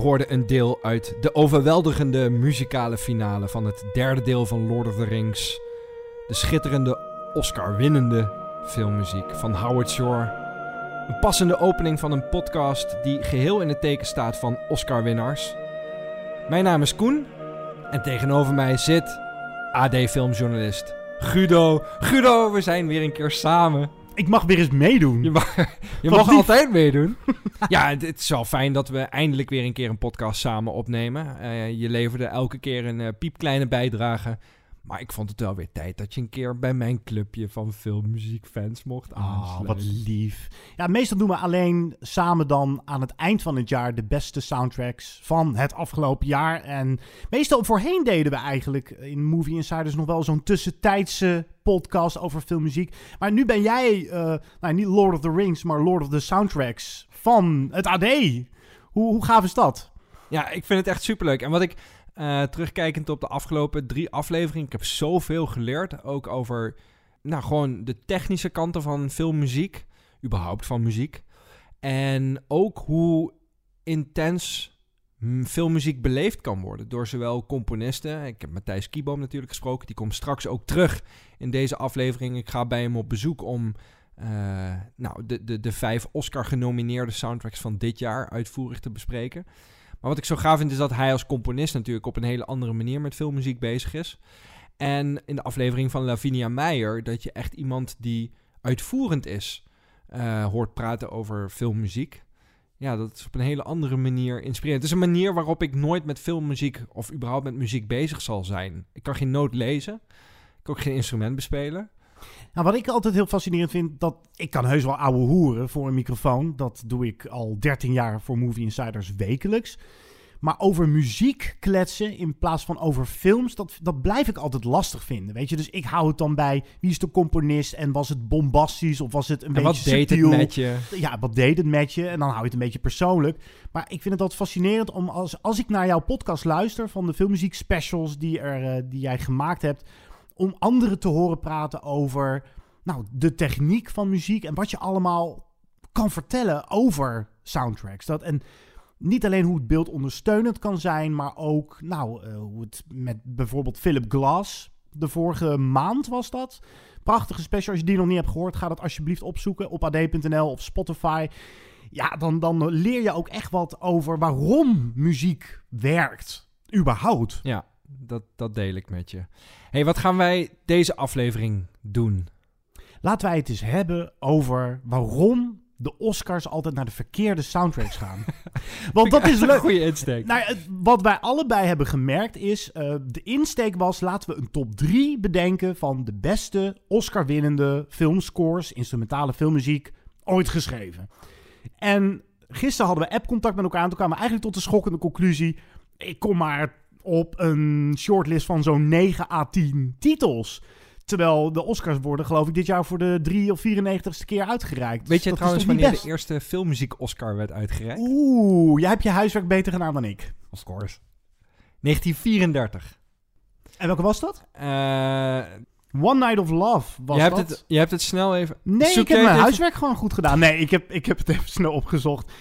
Hoorde een deel uit de overweldigende muzikale finale van het derde deel van Lord of the Rings. De schitterende Oscar-winnende filmmuziek van Howard Shore. Een passende opening van een podcast die geheel in het teken staat van Oscar-winnaars. Mijn naam is Koen en tegenover mij zit AD-filmjournalist Guido. Guido, we zijn weer een keer samen. Ik mag weer eens meedoen. Je mag, je mag altijd meedoen. ja, het, het is wel fijn dat we eindelijk weer een keer een podcast samen opnemen. Eh, je leverde elke keer een eh, piepkleine bijdrage. Maar ik vond het wel weer tijd dat je een keer bij mijn clubje van filmmuziekfans mocht Ah, aansluiten. wat lief. Ja, meestal doen we alleen samen dan aan het eind van het jaar de beste soundtracks van het afgelopen jaar. En meestal voorheen deden we eigenlijk in Movie Insiders nog wel zo'n tussentijdse podcast over filmmuziek. Maar nu ben jij, eh, nou niet Lord of the Rings, maar Lord of the Soundtracks van het AD. Hoe, hoe gaaf is dat? Ja, ik vind het echt superleuk. En wat ik eh, terugkijkend op de afgelopen drie afleveringen, ik heb zoveel geleerd. Ook over, nou, gewoon de technische kanten van filmmuziek. Überhaupt van muziek. En ook hoe intens mm, filmmuziek beleefd kan worden door zowel componisten. Ik heb Matthijs Kieboom natuurlijk gesproken. Die komt straks ook terug in deze aflevering. Ik ga bij hem op bezoek om eh, nou, de, de, de vijf Oscar-genomineerde soundtracks van dit jaar uitvoerig te bespreken. Maar wat ik zo gaaf vind is dat hij als componist natuurlijk op een hele andere manier met filmmuziek bezig is. En in de aflevering van Lavinia Meijer dat je echt iemand die uitvoerend is eh, hoort praten over filmmuziek. Ja, dat is op een hele andere manier inspirerend. Het is een manier waarop ik nooit met filmmuziek of überhaupt met muziek bezig zal zijn. Ik kan geen noot lezen. Ik kan ook geen instrument bespelen. Nou, wat ik altijd heel fascinerend vind, dat ik kan heus wel ouwe hoeren voor een microfoon. Dat doe ik al 13 jaar voor Movie Insiders wekelijks. Maar over muziek kletsen in plaats van over films, dat, dat blijf ik altijd lastig vinden. Weet je, dus ik hou het dan bij wie is de componist en was het bombastisch of was het een En beetje wat deed subtiel? het met je? Ja, wat deed het met je? En dan hou je het een beetje persoonlijk. Maar ik vind het altijd fascinerend om als, als ik naar jouw podcast luister van de filmmuziek specials die, er, eh, die jij gemaakt hebt, om anderen te horen praten over nou, de techniek van muziek en wat je allemaal kan vertellen over soundtracks. Dat, en niet alleen hoe het beeld ondersteunend kan zijn, maar ook nou, eh, hoe het met bijvoorbeeld Philip Glass, de vorige maand was dat. Prachtige special. Als je die nog niet hebt gehoord, ga dat alsjeblieft opzoeken op ad.nl of Spotify. Ja, dan, dan leer je ook echt wat over waarom muziek werkt. Überhaupt. Ja, dat, dat deel ik met je. hey, wat gaan wij deze aflevering doen? Laten wij het eens hebben over waarom de Oscars altijd naar de verkeerde soundtracks gaan. Want dat is een goede insteek. Nou, het- wat wij allebei hebben gemerkt is, eh, de insteek was, laten we een top 3 bedenken van de beste Oscar-winnende filmscores, instrumentale filmmuziek, ooit geschreven. En gisteren hadden we appcontact met elkaar en toen kwamen we eigenlijk tot de schokkende conclusie, ik kom maar op een shortlist van zo'n 9 à 10 titels. Terwijl de Oscars worden, geloof ik, dit jaar voor de 3 of 94ste keer uitgereikt. Weet je dat trouwens wanneer best? de eerste filmmuziek-Oscar werd uitgereikt? Oeh, jij hebt je huiswerk beter gedaan dan ik. Of course. 1934. En welke was dat? Eh, One Night of Love was je, hebt dat. het, je hebt het snel even... Nee, Zoek ik heb mijn even- huiswerk gewoon goed gedaan. Nee, ik heb, ik heb het even snel opgezocht.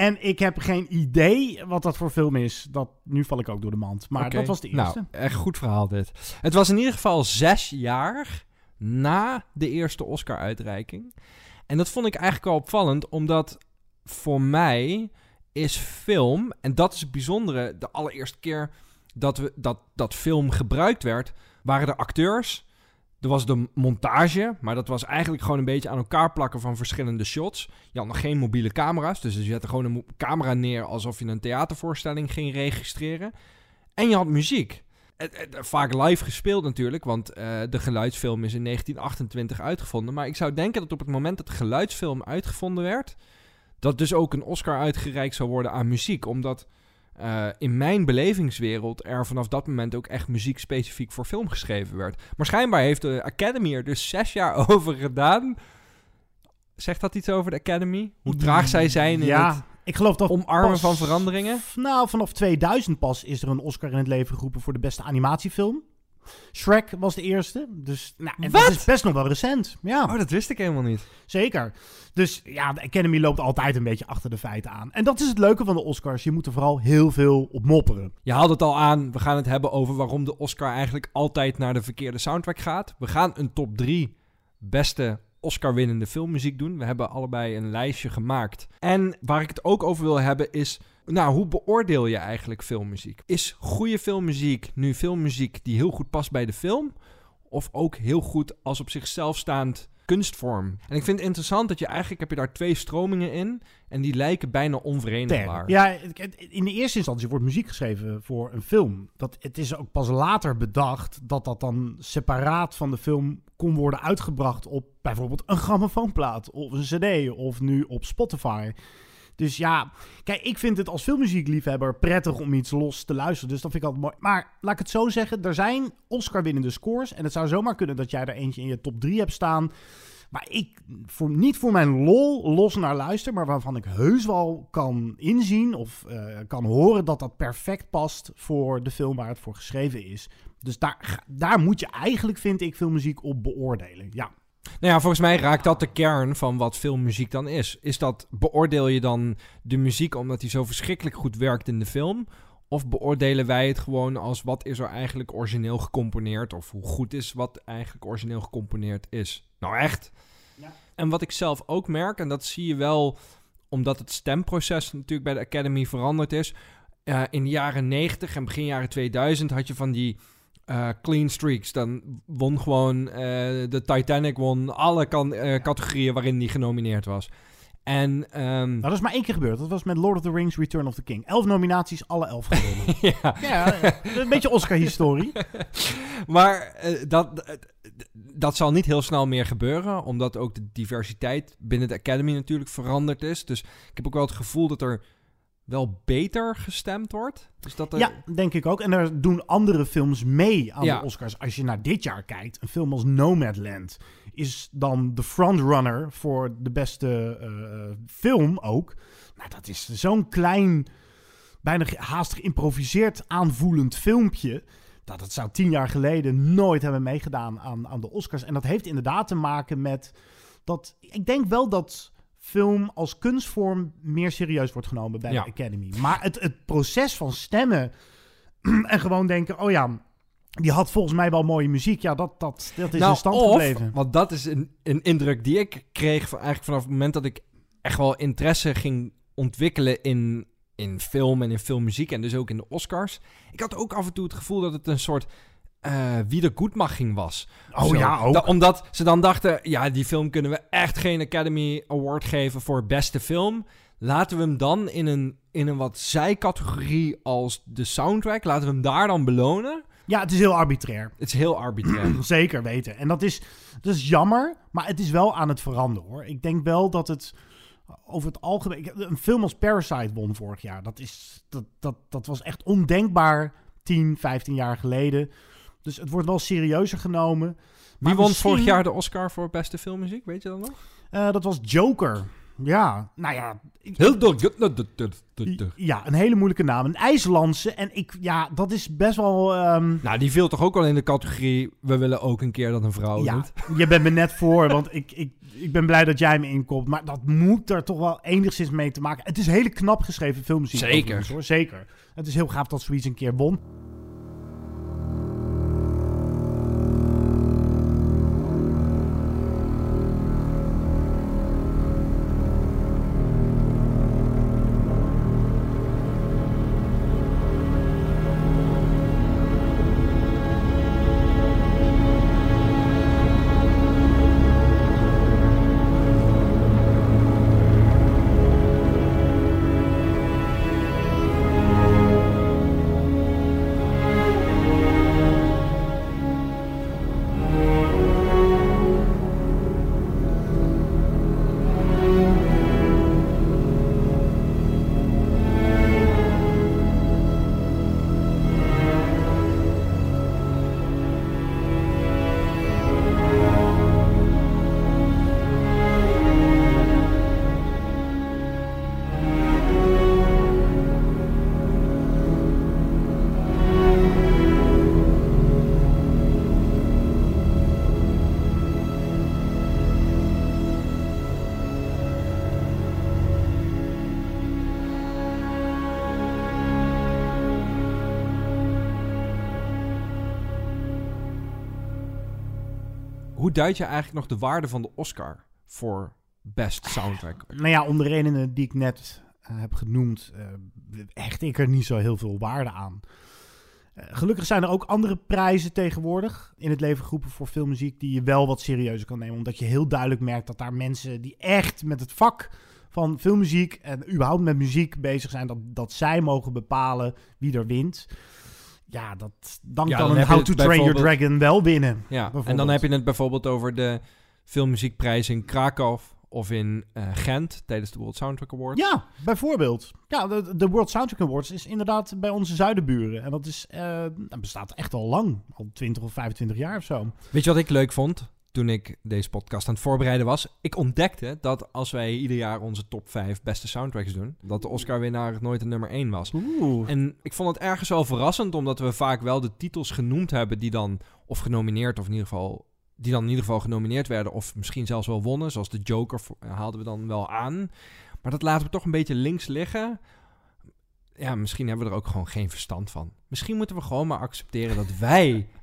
En ik heb geen idee wat dat voor film is. Dat, nu val ik ook door de mand. Maar dat was de eerste. Nou, echt goed verhaal dit. Het was in ieder geval zes jaar na de eerste Oscar-uitreiking. En dat vond ik eigenlijk wel opvallend, omdat voor mij is film, en dat is het bijzondere, de allereerste keer dat, we, dat, dat film gebruikt werd, waren de acteurs. Er was de montage, maar dat was eigenlijk gewoon een beetje aan elkaar plakken van verschillende shots. Je had nog geen mobiele camera's, dus je zette gewoon een camera neer alsof je een theatervoorstelling ging registreren. En je had muziek. Vaak live gespeeld natuurlijk, want eh, de geluidsfilm is in 1928 uitgevonden. Maar ik zou denken dat op het moment dat de geluidsfilm uitgevonden werd, dat dus ook een Oscar uitgereikt zou worden aan muziek. Omdat eh, in mijn belevingswereld er vanaf dat moment ook echt muziek specifiek voor film geschreven werd. Maar schijnbaar heeft de Academy er dus zes jaar over gedaan. Zegt dat iets over de Academy? Hoe traag zij zijn in ja, het ik geloof dat omarmen pas- van veranderingen? Nou, vanaf 2000 pas is er een Oscar in het leven geroepen voor de beste animatiefilm. Shrek was de eerste. Dus nou, en dat Wat? is best nog wel recent. Ja, Oh, dat wist ik helemaal niet. zeker. Dus ja, de Academy loopt altijd een beetje achter de feiten aan. En dat is het leuke van de Oscars. Je moet er vooral heel veel op mopperen. Je haalde het al aan. We gaan het hebben over waarom de Oscar eigenlijk altijd naar de verkeerde soundtrack gaat. We gaan een top 3 beste Oscar-winnende filmmuziek doen. We hebben allebei een lijstje gemaakt. En waar ik het ook over wil hebben is... Nou, hoe beoordeel je eigenlijk filmmuziek? Is goede filmmuziek nu filmmuziek die heel goed past bij de film? Of ook heel goed als op zichzelf staand kunstvorm? En ik vind het interessant dat je eigenlijk heb je daar twee stromingen in... en die lijken bijna onverenigbaar. Ja, in de eerste instantie wordt muziek geschreven voor een film. Dat, het is ook pas later bedacht dat dat dan separaat van de film kon worden uitgebracht op bijvoorbeeld een grammofoonplaat of een cd of nu op Spotify. Dus ja, kijk, ik vind het als filmmuziekliefhebber prettig om iets los te luisteren. Dus dat vind ik altijd mooi. Maar laat ik het zo zeggen, er zijn Oscar-winnende scores. En het zou zomaar kunnen dat jij er eentje in je top 3 hebt staan. Waar ik voor, niet voor mijn lol los naar luister, maar waarvan ik heus wel kan inzien of eh, kan horen dat dat perfect past voor de film waar het voor geschreven is. Dus daar, daar moet je eigenlijk, vind ik, filmmuziek op beoordelen. Ja. Nou ja, volgens mij raakt dat de kern van wat filmmuziek dan is. Is dat, beoordeel je dan de muziek omdat die zo verschrikkelijk goed werkt in de film? Of beoordelen wij het gewoon als wat is er eigenlijk origineel gecomponeerd? Of hoe goed is wat eigenlijk origineel gecomponeerd is? Nou echt. Ja. En wat ik zelf ook merk, en dat zie je wel omdat het stemproces natuurlijk bij de Academy veranderd is. Eh, in de jaren 90 en begin jaren 2000 had je van die eh, clean streaks. Dan won gewoon eh, de Titanic won alle kan, eh, categorieën waarin die genomineerd was. En ehm, Nou, dat is maar één keer gebeurd. Dat was met Lord of the Rings Return of the King. Elf nominaties, alle elf gewonnen. ja, ja, een beetje Oscar-historie. maar eh, dat, dat zal niet heel snel meer gebeuren, omdat ook de diversiteit binnen de Academy natuurlijk veranderd is. Dus ik heb ook wel het gevoel dat er wel beter gestemd wordt. Dus dat er, Ja, denk ik ook. En er doen andere films mee aan Ja. de Oscars. Als je naar dit jaar kijkt, een film als Nomadland is dan de frontrunner voor de beste eh, film ook. Nou, dat is zo'n klein, bijna haast geïmproviseerd aanvoelend filmpje. Dat dat zou tien jaar geleden nooit hebben meegedaan aan, aan de Oscars. En dat heeft inderdaad te maken met dat. Ik denk wel dat film als kunstvorm meer serieus wordt genomen bij Ja. de Academy. Maar het, het proces van stemmen en gewoon denken: oh ja, die had volgens mij wel mooie muziek. Ja, dat, dat, dat is in stand Nou, of, gebleven. Want dat is een, een indruk die ik kreeg van, eigenlijk vanaf het moment dat ik echt wel interesse ging ontwikkelen in, in film en in filmmuziek en dus ook in de Oscars. Ik had ook af en toe het gevoel dat het een soort eh wiedergoedmaching was. Oh Zo. ja, ook. Da- omdat ze dan dachten, ja, die film kunnen we echt geen Academy Award geven voor beste film. Laten we hem dan in een, in een wat zijcategorie als de soundtrack, laten we hem daar dan belonen. Ja, het is heel arbitrair. Het is heel arbitrair. Zeker weten. En dat is, dat is jammer, maar het is wel aan het veranderen hoor. Ik denk wel dat het over het algemeen. Een film als Parasite won vorig jaar. Dat, is, dat, dat, dat was echt ondenkbaar 10, 15 jaar geleden. Dus het wordt wel serieuzer genomen. Wie won misschien- vorig jaar de Oscar voor beste filmmuziek? Weet je dat nog? Eh, dat was Joker. Ja, nou ja. Heel. Ja, een hele moeilijke naam. Een IJslandse. En ik, ja, dat is best wel... ehm, Nou, die viel toch ook al in de categorie... we willen ook een keer dat een vrouw ja, doet. je bent me net voor, want ik, ik, ik ben blij dat jij me inkomt. Maar dat moet er toch wel enigszins mee te maken. Het is hele knap geschreven filmmuziek. Zeker. Hoor. Zeker. Het is heel gaaf dat zoiets een keer won. Duid je eigenlijk nog de waarde van de Oscar voor best soundtrack? Nou ja, om de redenen die ik net eh, heb genoemd, eh, hecht ik er niet zo heel veel waarde aan. Eh, gelukkig zijn er ook andere prijzen tegenwoordig in het leven geroepen voor filmmuziek die je wel wat serieuzer kan nemen. Omdat je heel duidelijk merkt dat daar mensen die echt met het vak van filmmuziek en überhaupt met muziek bezig zijn, dat, dat zij mogen bepalen wie er wint. Ja, dat, dan Ja, kan dan een How to Train Your Dragon wel winnen. Ja, en dan heb je het bijvoorbeeld over de filmmuziekprijs in Krakau of in eh, Gent tijdens de World Soundtrack Awards. Ja, bijvoorbeeld. Ja, de, de World Soundtrack Awards is inderdaad bij onze zuidenburen. En dat, is, eh, dat bestaat echt al lang. Al 20 of 25 jaar of zo. Weet je wat ik leuk vond toen ik deze podcast aan het voorbereiden was? Ik ontdekte dat als wij ieder jaar onze top 5 beste soundtracks doen, dat de Oscar-winnaar nooit een nummer 1 was. Oeh. En ik vond het ergens wel verrassend, omdat we vaak wel de titels genoemd hebben die dan of genomineerd of in ieder geval die dan in ieder geval genomineerd werden of misschien zelfs wel wonnen, zoals de Joker vo- haalden we dan wel aan. Maar dat laten we toch een beetje links liggen. Ja, misschien hebben we er ook gewoon geen verstand van. Misschien moeten we gewoon maar accepteren dat wij.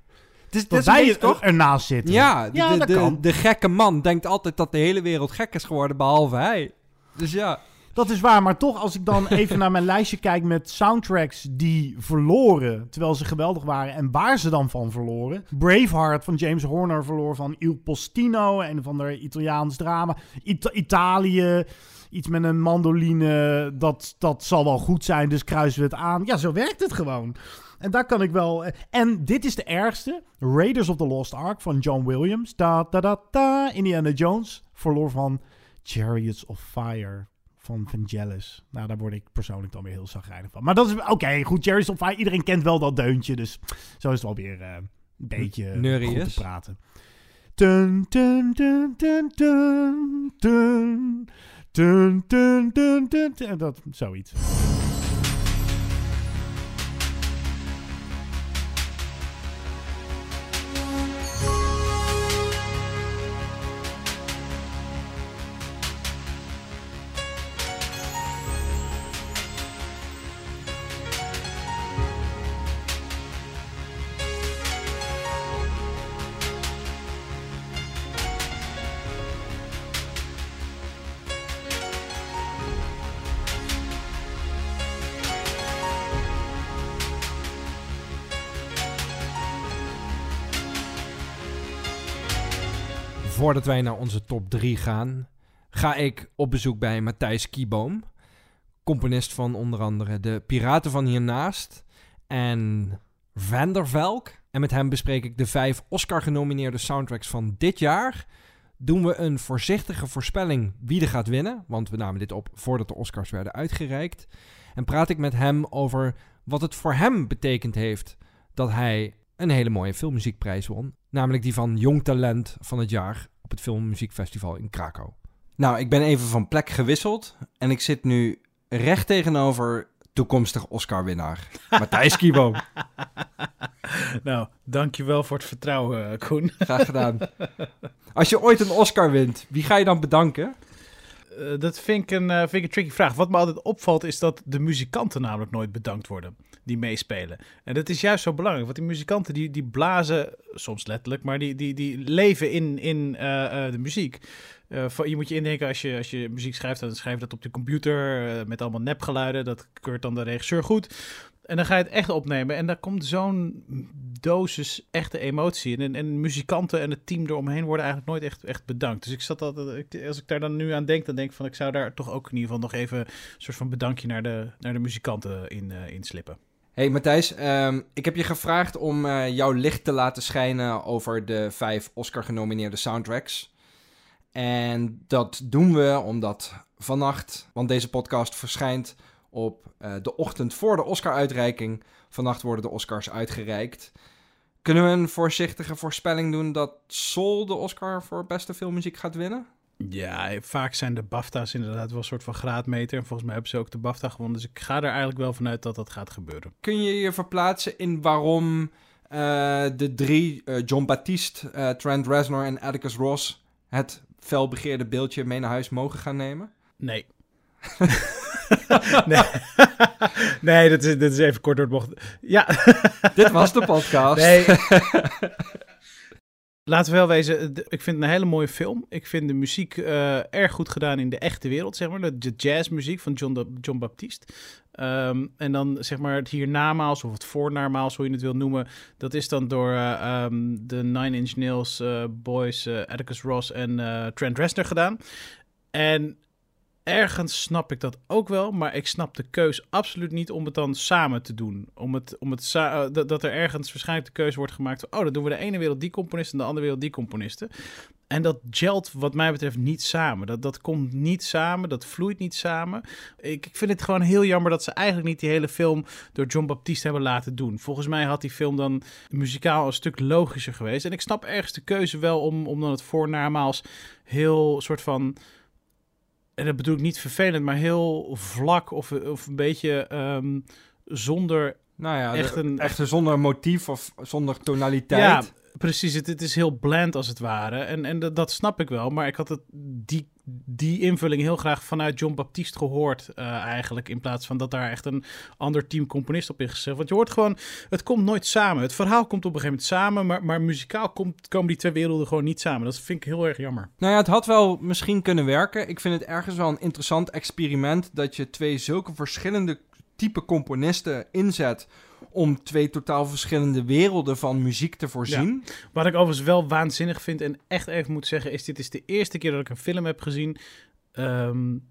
Het Dat wij beetje, toch? ernaast zitten. Ja, de, Ja, de, dat de, kan. de gekke man denkt altijd dat de hele wereld gek is geworden, behalve hij. Dus ja, Dat is waar, maar toch als ik dan even naar mijn lijstje kijk met soundtracks die verloren, terwijl ze geweldig waren en waar ze dan van verloren. Braveheart van James Horner verloor van Il Postino, een van de Italiaans drama. Ita- Italië, iets met een mandoline, dat, dat zal wel goed zijn, dus kruisen we het aan. Ja, zo werkt het gewoon. En daar kan ik wel. En dit is de ergste. Raiders of the Lost Ark van John Williams. Da, da, da, da. Indiana Jones verloor van Chariots of Fire van Vangelis. Nou, daar word ik persoonlijk dan weer heel zagrijnig van. Maar dat is oké. goed, Chariots of Fire. Iedereen kent wel dat deuntje. Dus zo is het wel weer eh, een beetje Neurie goed te praten. Dun, dun, dun, dun, dun, dun. Dun, dun, dun, dun, dun. Dat, zoiets. Voordat wij naar onze top 3 gaan, ga ik op bezoek bij Matthijs Kieboom. Componist van onder andere De Piraten van Hiernaast en Vandervelk. En met hem bespreek ik de vijf Oscar-genomineerde soundtracks van dit jaar. Doen we een voorzichtige voorspelling wie er gaat winnen. Want we namen dit op voordat de Oscars werden uitgereikt. En praat ik met hem over wat het voor hem betekend heeft dat hij een hele mooie filmmuziekprijs won. Namelijk die van Jong Talent van het jaar op het Filmmuziekfestival in Krakau. Nou, ik ben even van plek gewisseld en ik zit nu recht tegenover toekomstig Oscar-winnaar, Matthijs Kibo. nou, dankjewel voor het vertrouwen, eh, Koen. Graag gedaan. Als je ooit een Oscar wint, wie ga je dan bedanken? Uh, dat vind ik, een, uh, vind ik een tricky vraag. Wat me altijd opvalt is dat de muzikanten namelijk nooit bedankt worden die meespelen. En dat is juist zo belangrijk, want die muzikanten die, die blazen, soms letterlijk, maar die, die, die leven in, in uh, de muziek. je moet je indenken, als je, als je muziek schrijft, dan schrijf je dat op de computer met allemaal nepgeluiden. Dat keurt dan de regisseur goed. En dan ga je het echt opnemen. En daar komt zo'n dosis echte emotie in. En, en muzikanten en het team eromheen worden eigenlijk nooit echt, echt bedankt. Dus ik zat altijd, als ik daar dan nu aan denk, dan denk ik van ik zou daar toch ook in ieder geval nog even een soort van bedankje naar de, naar de muzikanten in, uh, in slippen. Hey Matthijs, um, ik heb je gevraagd om uh, jouw licht te laten schijnen over de vijf Oscar-genomineerde soundtracks. En dat doen we omdat vannacht, want deze podcast verschijnt op uh, de ochtend voor de Oscar-uitreiking. Vannacht worden de Oscars uitgereikt. Kunnen we een voorzichtige voorspelling doen dat Soul de Oscar voor beste filmmuziek gaat winnen? Ja, vaak zijn de BAFTA's inderdaad wel een soort van graadmeter. En volgens mij hebben ze ook de BAFTA gewonnen. Dus ik ga er eigenlijk wel vanuit dat dat gaat gebeuren. Kun je je verplaatsen in waarom uh, de drie, uh, John Baptiste, uh, Trent Reznor en Atticus Ross, het felbegeerde beeldje mee naar huis mogen gaan nemen? Nee. nee. nee, dat is, dat is even kort door het bocht. Ja. Dit was de podcast. Nee. Laten we wel wezen, ik vind het een hele mooie film. Ik vind de muziek uh, erg goed gedaan in de echte wereld, zeg maar. De jazzmuziek van John, John Baptiste. Um, en dan zeg maar het hiernamaals of het voornaarmaals, hoe je het wil noemen. Dat is dan door uh, um, de Nine Inch Nails boys, Atticus Ross en Trent Reznor gedaan. En ergens snap ik dat ook wel, maar ik snap de keus absoluut niet om het dan samen te doen. Om het, om het uh, dat er ergens waarschijnlijk de keuze wordt gemaakt. Oh, dan doen we de ene wereld die componisten en de andere wereld die componisten. En dat gelt wat mij betreft niet samen. Dat, dat komt niet samen, dat vloeit niet samen. Ik, ik vind het gewoon heel jammer dat ze eigenlijk niet die hele film door John Baptiste hebben laten doen. Volgens mij had die film dan muzikaal een stuk logischer geweest. En ik snap ergens de keuze wel om, om dan het voornamaals heel soort van en dat bedoel ik niet vervelend, maar heel vlak of, of een beetje um, zonder nou ja, echt een echte zonder motief of zonder tonaliteit. Ja, precies. Het, is heel bland als het ware. En, en dat, snap ik wel. Maar ik had het, die, die invulling heel graag vanuit John Baptiste gehoord. Uh, eigenlijk. In plaats van dat daar echt een ander team componist op is gezet. Want je hoort gewoon, het komt nooit samen. Het verhaal komt op een gegeven moment samen. Maar, maar muzikaal komt, komen die twee werelden gewoon niet samen. Dat vind ik heel erg jammer. Nou ja, het had wel misschien kunnen werken. Ik vind het ergens wel een interessant experiment. Dat je twee zulke verschillende type componisten inzet om twee totaal verschillende werelden van muziek te voorzien. Wat ik overigens wel waanzinnig vind en echt even moet zeggen, is dit is de eerste keer dat ik een film heb gezien. Um,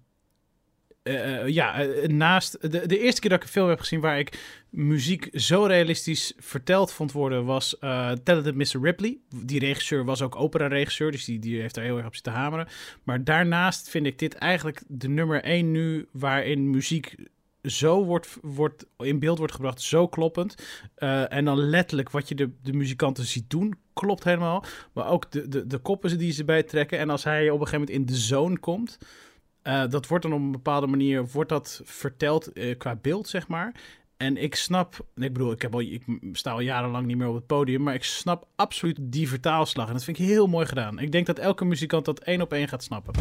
uh, ja, naast de, de eerste keer dat ik een film heb gezien waar ik muziek zo realistisch verteld vond worden, was uh, Talented Mr. Ripley. Die regisseur was ook opera-regisseur, dus die, die heeft daar heel erg op zitten hameren. Maar daarnaast vind ik dit eigenlijk de nummer één nu waarin muziek zo wordt, wordt in beeld wordt gebracht, zo kloppend. Uh, en dan letterlijk wat je de, de muzikanten ziet doen, klopt helemaal. Maar ook de, de, de koppen die ze bij trekken. En als hij op een gegeven moment in de zone komt, uh, dat wordt dan op een bepaalde manier wordt dat verteld uh, qua beeld, zeg maar. En ik snap, ik bedoel, ik, heb al, ik sta al jarenlang niet meer op het podium, maar ik snap absoluut die vertaalslag. En dat vind ik heel mooi gedaan. Ik denk dat elke muzikant dat één op één gaat snappen.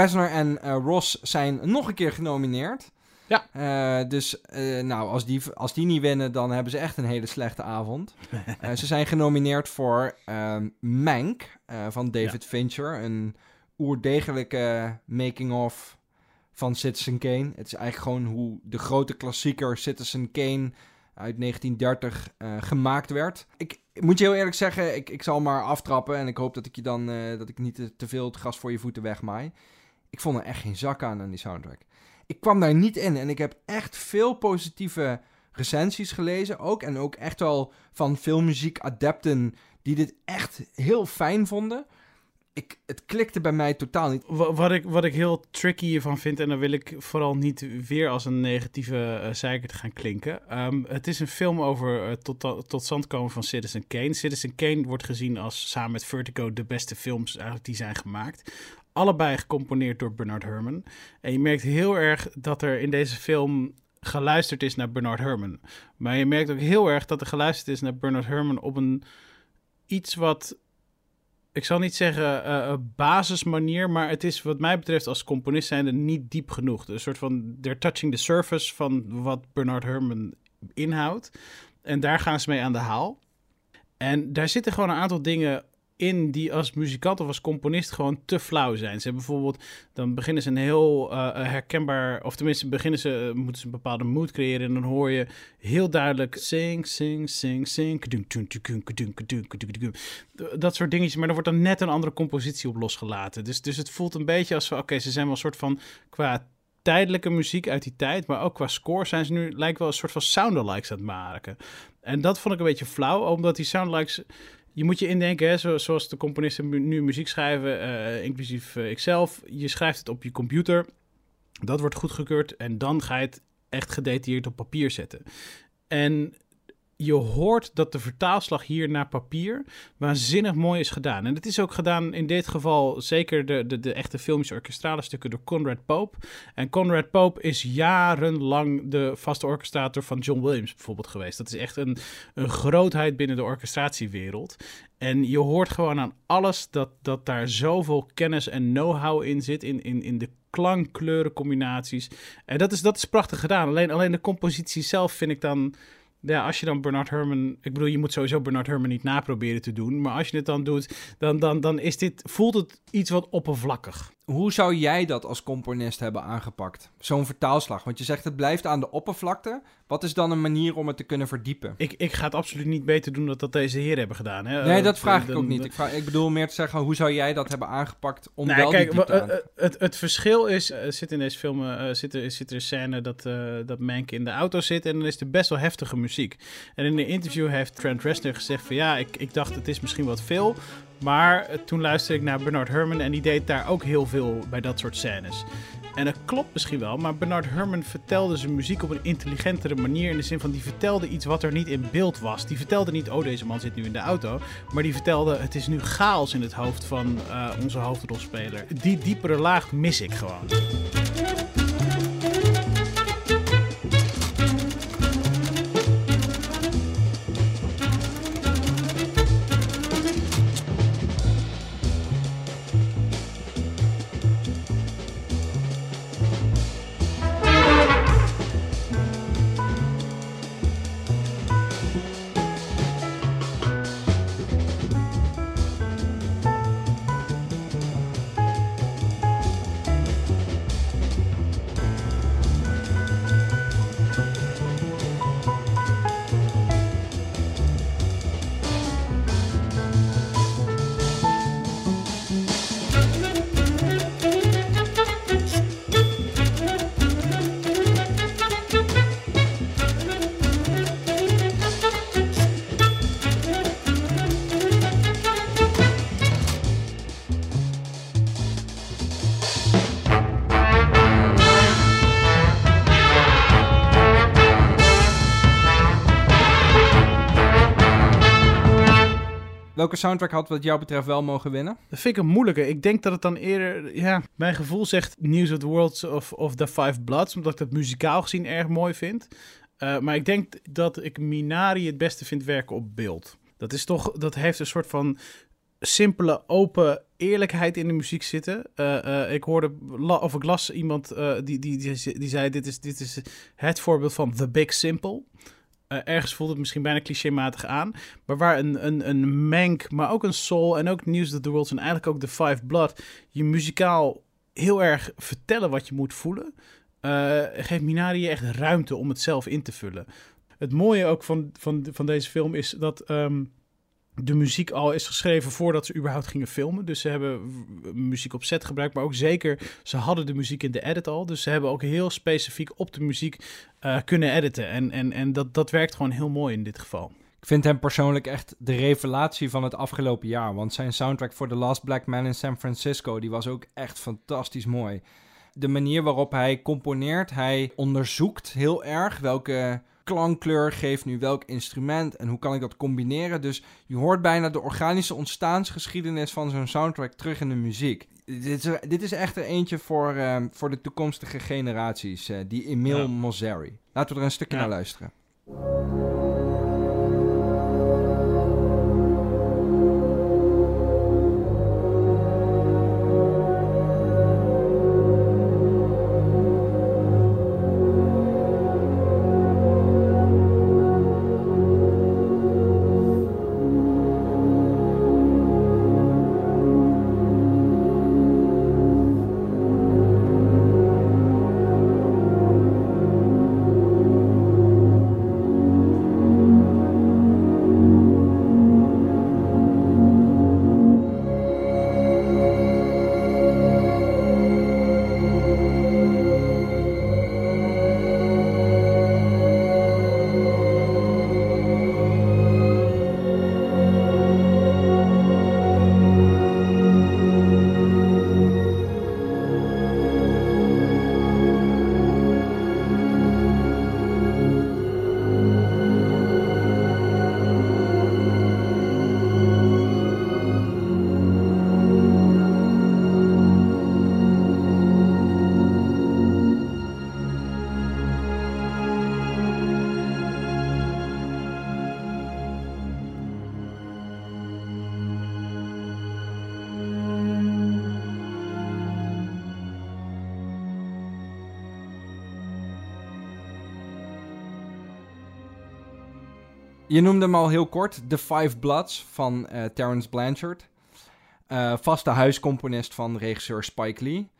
Reznor en eh, Ross zijn nog een keer genomineerd. Ja. Eh, dus eh, nou, als die, als die niet winnen, dan hebben ze echt een hele slechte avond. Ze zijn genomineerd voor ehm Mank van David Fincher. Een oerdegelijke making-of van Citizen Kane. Het is eigenlijk gewoon hoe de grote klassieker Citizen Kane uit 1930 eh, gemaakt werd. Ik, ik moet je heel eerlijk zeggen, ik, ik zal maar aftrappen. En ik hoop dat ik je dan dat ik niet te, te veel het gras voor je voeten wegmaai. Ik vond er echt geen zak aan aan die soundtrack. Ik kwam daar niet in en ik heb echt veel positieve recensies gelezen ook. En ook echt wel van filmmuziek adepten die dit echt heel fijn vonden. Ik, het klikte bij mij totaal niet. Wa- Wat ik, wat ik heel tricky hiervan vind, en dan wil ik vooral niet weer als een negatieve uh, te gaan klinken. Ehm, het is een film over uh, tot, tot stand komen van Citizen Kane. Citizen Kane wordt gezien als samen met Vertigo de beste films eigenlijk die zijn gemaakt. Allebei gecomponeerd door Bernard Herrmann. En je merkt heel erg dat er in deze film geluisterd is naar Bernard Herrmann. Maar je merkt ook heel erg dat er geluisterd is naar Bernard Herrmann op een iets wat ik zal niet zeggen uh, basismanier, maar het is wat mij betreft als componist zijnde niet diep genoeg. Een soort van, they're touching the surface van wat Bernard Herrmann inhoudt. En daar gaan ze mee aan de haal. En daar zitten gewoon een aantal dingen in die als muzikant of als componist gewoon te flauw zijn. Ze hebben bijvoorbeeld, dan beginnen ze een heel uh, herkenbaar, of tenminste beginnen ze, uh, moeten ze een bepaalde mood creëren en dan hoor je heel duidelijk sing, sing, sing, sing, dat soort dingetjes, maar er wordt dan net een andere compositie op losgelaten. Dus, dus het voelt een beetje als, oké, ze zijn wel een soort van qua tijdelijke muziek uit die tijd, maar ook qua score zijn ze nu, lijkt wel een soort van soundalikes aan het maken. En dat vond ik een beetje flauw, omdat die soundalikes je moet je indenken, hè, zo, zoals de componisten nu muziek schrijven, uh, inclusief uh, ikzelf. Je schrijft het op je computer. Dat wordt goedgekeurd. En dan ga je het echt gedetailleerd op papier zetten. En je hoort dat de vertaalslag hier naar papier waanzinnig mooi is gedaan. En het is ook gedaan in dit geval zeker de, de, de echte filmische orkestrale stukken door Conrad Pope. En Conrad Pope is jarenlang de vaste orchestrator van John Williams bijvoorbeeld geweest. Dat is echt een, een grootheid binnen de orchestratiewereld. En je hoort gewoon aan alles dat, dat daar zoveel kennis en know-how in zit, in, in, in de klankkleurencombinaties. En dat is, dat is prachtig gedaan. Alleen, alleen de compositie zelf vind ik dan ja, als je dan Bernard Herrmann... Ik bedoel, je moet sowieso Bernard Herrmann niet naproberen te doen. Maar als je het dan doet, dan, dan, dan is dit, voelt het iets wat oppervlakkig. Hoe zou jij dat als componist hebben aangepakt? Zo'n vertaalslag. Want je zegt het blijft aan de oppervlakte. Wat is dan een manier om het te kunnen verdiepen? Ik, ik ga het absoluut niet beter doen dan dat deze heren hebben gedaan. Hè? Nee, dat vraag ik ook niet. Ik, vraag, ik bedoel meer te zeggen, hoe zou jij dat hebben aangepakt om nee, wel kijk, die aan te... het, het verschil is, er zit in deze film zit, er, zit er een scène dat, dat Mank in de auto zit en dan is er best wel heftige muziek. En in een interview heeft Trent Reznor gezegd van ja, ik, ik dacht het is misschien wat veel, maar toen luisterde ik naar Bernard Herrmann en die deed daar ook heel veel bij dat soort scènes. En dat klopt misschien wel, maar Bernard Herrmann vertelde zijn muziek op een intelligentere manier. In de zin van, die vertelde iets wat er niet in beeld was. Die vertelde niet, oh deze man zit nu in de auto. Maar die vertelde, het is nu chaos in het hoofd van uh, onze hoofdrolspeler. Die diepere laag mis ik gewoon. Welke soundtrack had wat jou betreft wel mogen winnen? Dat vind ik een moeilijke. Ik denk dat het dan eerder... Ja, mijn gevoel zegt News of the Worlds of, of The Five Bloods. Omdat ik dat muzikaal gezien erg mooi vind. Uh, maar ik denk dat ik Minari het beste vind werken op beeld. Dat is toch... Dat heeft een soort van simpele, open eerlijkheid in de muziek zitten. Uh, uh, ik hoorde, of ik las iemand uh, die, die, die, die, zei: dit is, dit is het voorbeeld van The Big Simple. Ergens voelt het misschien bijna clichématig aan. Maar waar een, een, een Mank, maar ook een Soul en ook News of the World en eigenlijk ook The Five Blood je muzikaal heel erg vertellen wat je moet voelen. geeft Minari echt ruimte om het zelf in te vullen. Het mooie ook van, van, van deze film is dat. Um, de muziek al is geschreven voordat ze überhaupt gingen filmen. Dus ze hebben muziek op set gebruikt, maar ook zeker ze hadden de muziek in de edit al. Dus ze hebben ook heel specifiek op de muziek uh, kunnen editen. En, en, en dat, dat werkt gewoon heel mooi in dit geval. Ik vind hem persoonlijk echt de revelatie van het afgelopen jaar. Want zijn soundtrack voor The Last Black Man in San Francisco, die was ook echt fantastisch mooi. De manier waarop hij componeert, hij onderzoekt heel erg welke klankkleur geeft nu welk instrument en hoe kan ik dat combineren. Dus je hoort bijna de organische ontstaansgeschiedenis van zo'n soundtrack terug in de muziek. Dit is, dit is echt er eentje voor, uh, voor de toekomstige generaties, uh, die Emile ja. Mosseri. Laten we er een stukje ja. naar luisteren. Je noemde hem al heel kort, The Five Bloods van uh, Terence Blanchard. Uh, vaste huiscomponist van regisseur Spike Lee.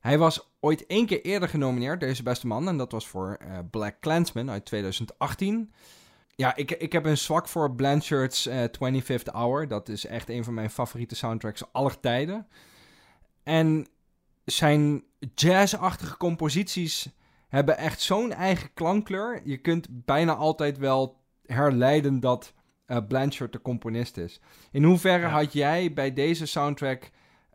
Hij was ooit één keer eerder genomineerd, deze beste man. En dat was voor uh, Black Clansman uit 2018. Ja, ik, ik heb een zwak voor Blanchard's 25th Hour. Dat is echt een van mijn favoriete soundtracks aller tijden. En zijn jazzachtige composities hebben echt zo'n eigen klankkleur. Je kunt bijna altijd wel herleiden dat uh, Blanchard de componist is. In hoeverre had jij bij deze soundtrack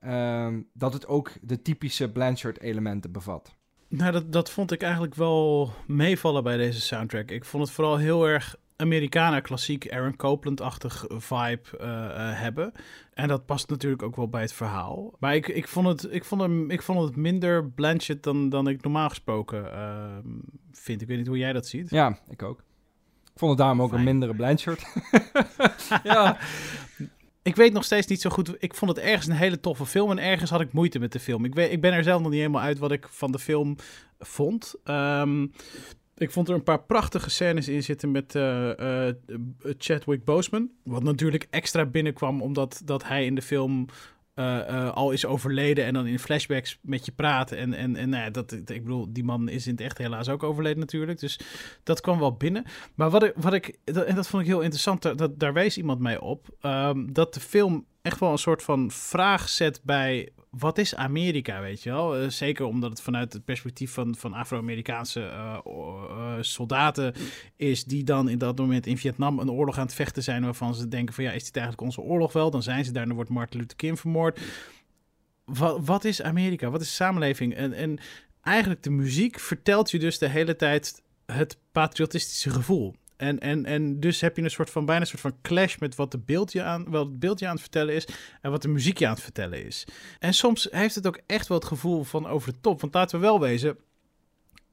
uh, dat het ook de typische Blanchard-elementen bevat? Nou, dat, dat vond ik eigenlijk wel meevallen bij deze soundtrack. Ik vond het vooral heel erg Americana klassiek Aaron Copland-achtig vibe uh, hebben. En dat past natuurlijk ook wel bij het verhaal. Maar ik, ik, vond, het, ik, vond, hem, ik vond het minder Blanchard dan, dan ik normaal gesproken ehm, vind. Ik weet niet hoe jij dat ziet. Ja, ik ook. Ik vond het daarom ook een mindere Blanchard. ja. Ik weet nog steeds niet zo goed. Ik vond het ergens een hele toffe film. En ergens had ik moeite met de film. Ik, weet, ik ben er zelf nog niet helemaal uit wat ik van de film vond. Um, ik vond er een paar prachtige scènes in zitten met uh, uh, Chadwick Boseman. Wat natuurlijk extra binnenkwam omdat dat hij in de film uh, uh, al is overleden en dan in flashbacks met je praten. En, en, en nou ja, dat, ik bedoel, die man is in het echt helaas ook overleden natuurlijk. Dus dat kwam wel binnen. Maar wat ik, wat ik en dat vond ik heel interessant, dat, daar wees iemand mij op, um, dat de film echt wel een soort van vraag zet bij wat is Amerika, weet je wel? Uh, zeker omdat het vanuit het perspectief van, van Afro-Amerikaanse uh, uh, soldaten is, die dan in dat moment in Vietnam een oorlog aan het vechten zijn, waarvan ze denken van ja, is dit eigenlijk onze oorlog wel? Dan zijn ze daar, dan wordt Martin Luther King vermoord. Wat, wat is Amerika? Wat is samenleving? En, en eigenlijk de muziek vertelt je dus de hele tijd het patriotistische gevoel. En, en, en dus heb je een soort van bijna een soort van clash met wat, de beeldje aan, wel het beeldje aan het vertellen is en wat de muziekje aan het vertellen is. En soms heeft het ook echt wel het gevoel van over de top. Want laten we wel wezen,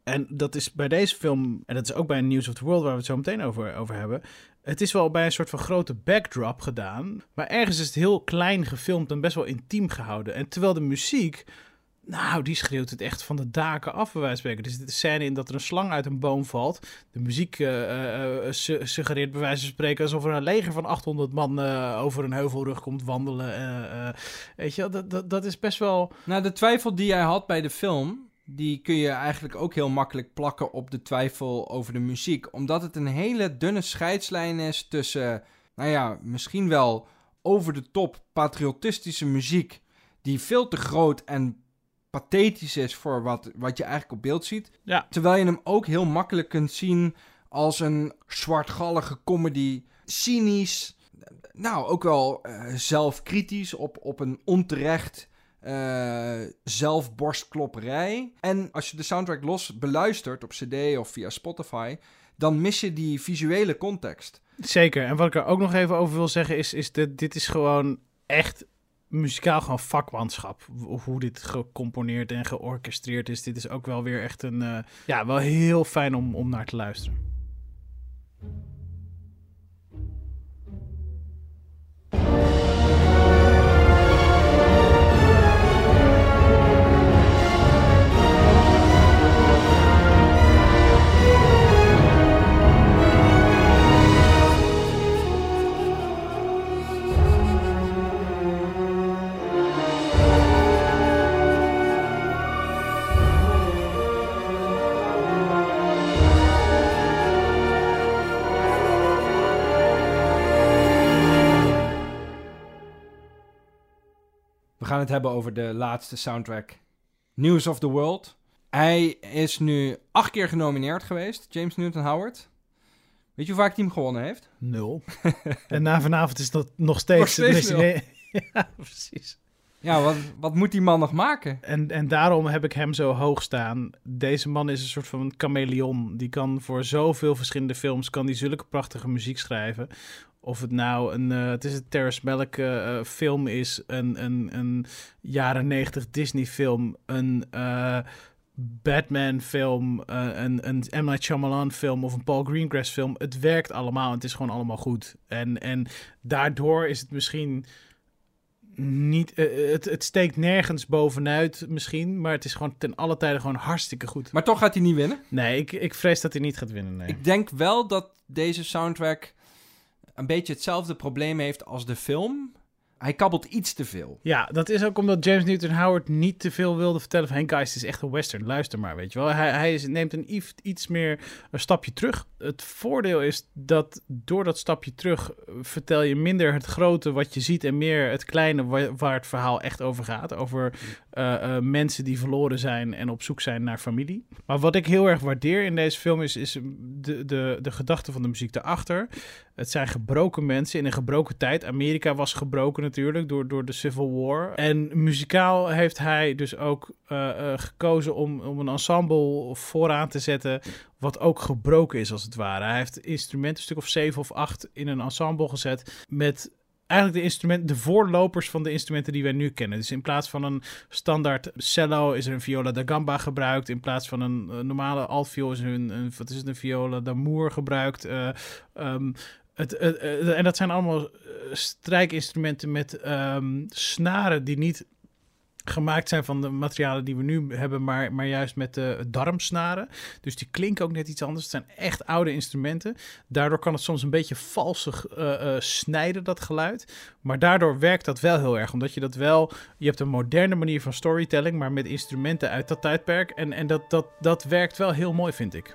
en dat is bij deze film, en dat is ook bij News of the World, waar we het zo meteen over, over hebben. Het is wel bij een soort van grote backdrop gedaan. Maar ergens is het heel klein gefilmd en best wel intiem gehouden. En terwijl de muziek nou, die schreeuwt het echt van de daken af, bij wijze van spreken. Er zit scène in dat er een slang uit een boom valt. De muziek uh, uh, suggereert bij wijze van spreken alsof er een leger van 800 man over een heuvelrug komt wandelen. weet je, dat, dat, dat is best wel... Nou, de twijfel die jij had bij de film, die kun je eigenlijk ook heel makkelijk plakken op de twijfel over de muziek. Omdat het een hele dunne scheidslijn is tussen, nou ja, misschien wel over de top patriotistische muziek, die veel te groot en pathetisch is voor wat, wat je eigenlijk op beeld ziet. Ja. Terwijl je hem ook heel makkelijk kunt zien als een zwartgallige comedy. Cynisch, nou ook wel uh, zelfkritisch op, op een onterecht uh, zelfborstklopperij. En als je de soundtrack los beluistert op CD of via Spotify, dan mis je die visuele context. Zeker. En wat ik er ook nog even over wil zeggen is, is dat dit is gewoon echt muzikaal gewoon vakmanschap. Hoe dit gecomponeerd en georchestreerd is. Dit is ook wel weer echt een... Uh, ja, wel heel fijn om, om naar te luisteren. Gaan het hebben over de laatste soundtrack, News of the World. Hij is nu acht keer genomineerd geweest, James Newton Howard. Weet je hoe vaak hij hem gewonnen heeft? Nul. en na vanavond is dat nog steeds... Nog steeds ja, precies. Ja, wat, wat moet die man nog maken? En, en daarom heb ik hem zo hoog staan. Deze man is een soort van chameleon. Die kan voor zoveel verschillende films... kan die zulke prachtige muziek schrijven. Of het nou een, uh, het is een Terrence Malick uh, film is, een, een, een jaren 90 Disney film, een uh, Batman film, een, een M. Night Shyamalan film of een Paul Greengrass film. Het werkt allemaal het is gewoon allemaal goed. En, en daardoor is het misschien niet, het, het steekt nergens bovenuit misschien, maar het is gewoon ten alle tijden gewoon hartstikke goed. Maar toch gaat hij niet winnen? Nee, ik, ik vrees dat hij niet gaat winnen. Nee. Ik denk wel dat deze soundtrack een beetje hetzelfde probleem heeft als de film. Hij kabbelt iets te veel. Ja, dat is ook omdat James Newton Howard niet te veel wilde vertellen van... het is echt een western, luister maar, weet je wel. Hij, hij neemt een iets meer een stapje terug. Het voordeel is dat door dat stapje terug vertel je minder het grote wat je ziet... en meer het kleine waar, het verhaal echt over gaat. Over uh, mensen die verloren zijn en op zoek zijn naar familie. Maar wat ik heel erg waardeer in deze film is, is de, de, de gedachte van de muziek daarachter. Het zijn gebroken mensen in een gebroken tijd. Amerika was gebroken natuurlijk door, door de Civil War. En muzikaal heeft hij dus ook uh, gekozen om, om een ensemble vooraan te zetten. Wat ook gebroken is als het ware. Hij heeft instrumenten, een stuk of zeven of acht, in een ensemble gezet. Met eigenlijk de instrumenten, de voorlopers van de instrumenten die wij nu kennen. Dus in plaats van een standaard cello is er een viola da gamba gebruikt. In plaats van een, normale altviool is er een, wat is het, een viola d'amour gebruikt. Uh, um, het, en dat zijn allemaal eh, strijkinstrumenten met um, snaren die niet gemaakt zijn van de materialen die we nu hebben, maar, maar juist met de darmsnaren. Dus die klinken ook net iets anders. Het zijn echt oude instrumenten. Daardoor kan het soms een beetje valsig uh, snijden, dat geluid. Maar daardoor werkt dat wel heel erg, omdat je dat wel... Je hebt een moderne manier van storytelling, maar met instrumenten uit dat tijdperk. En, en dat, dat, dat werkt wel heel mooi, vind ik.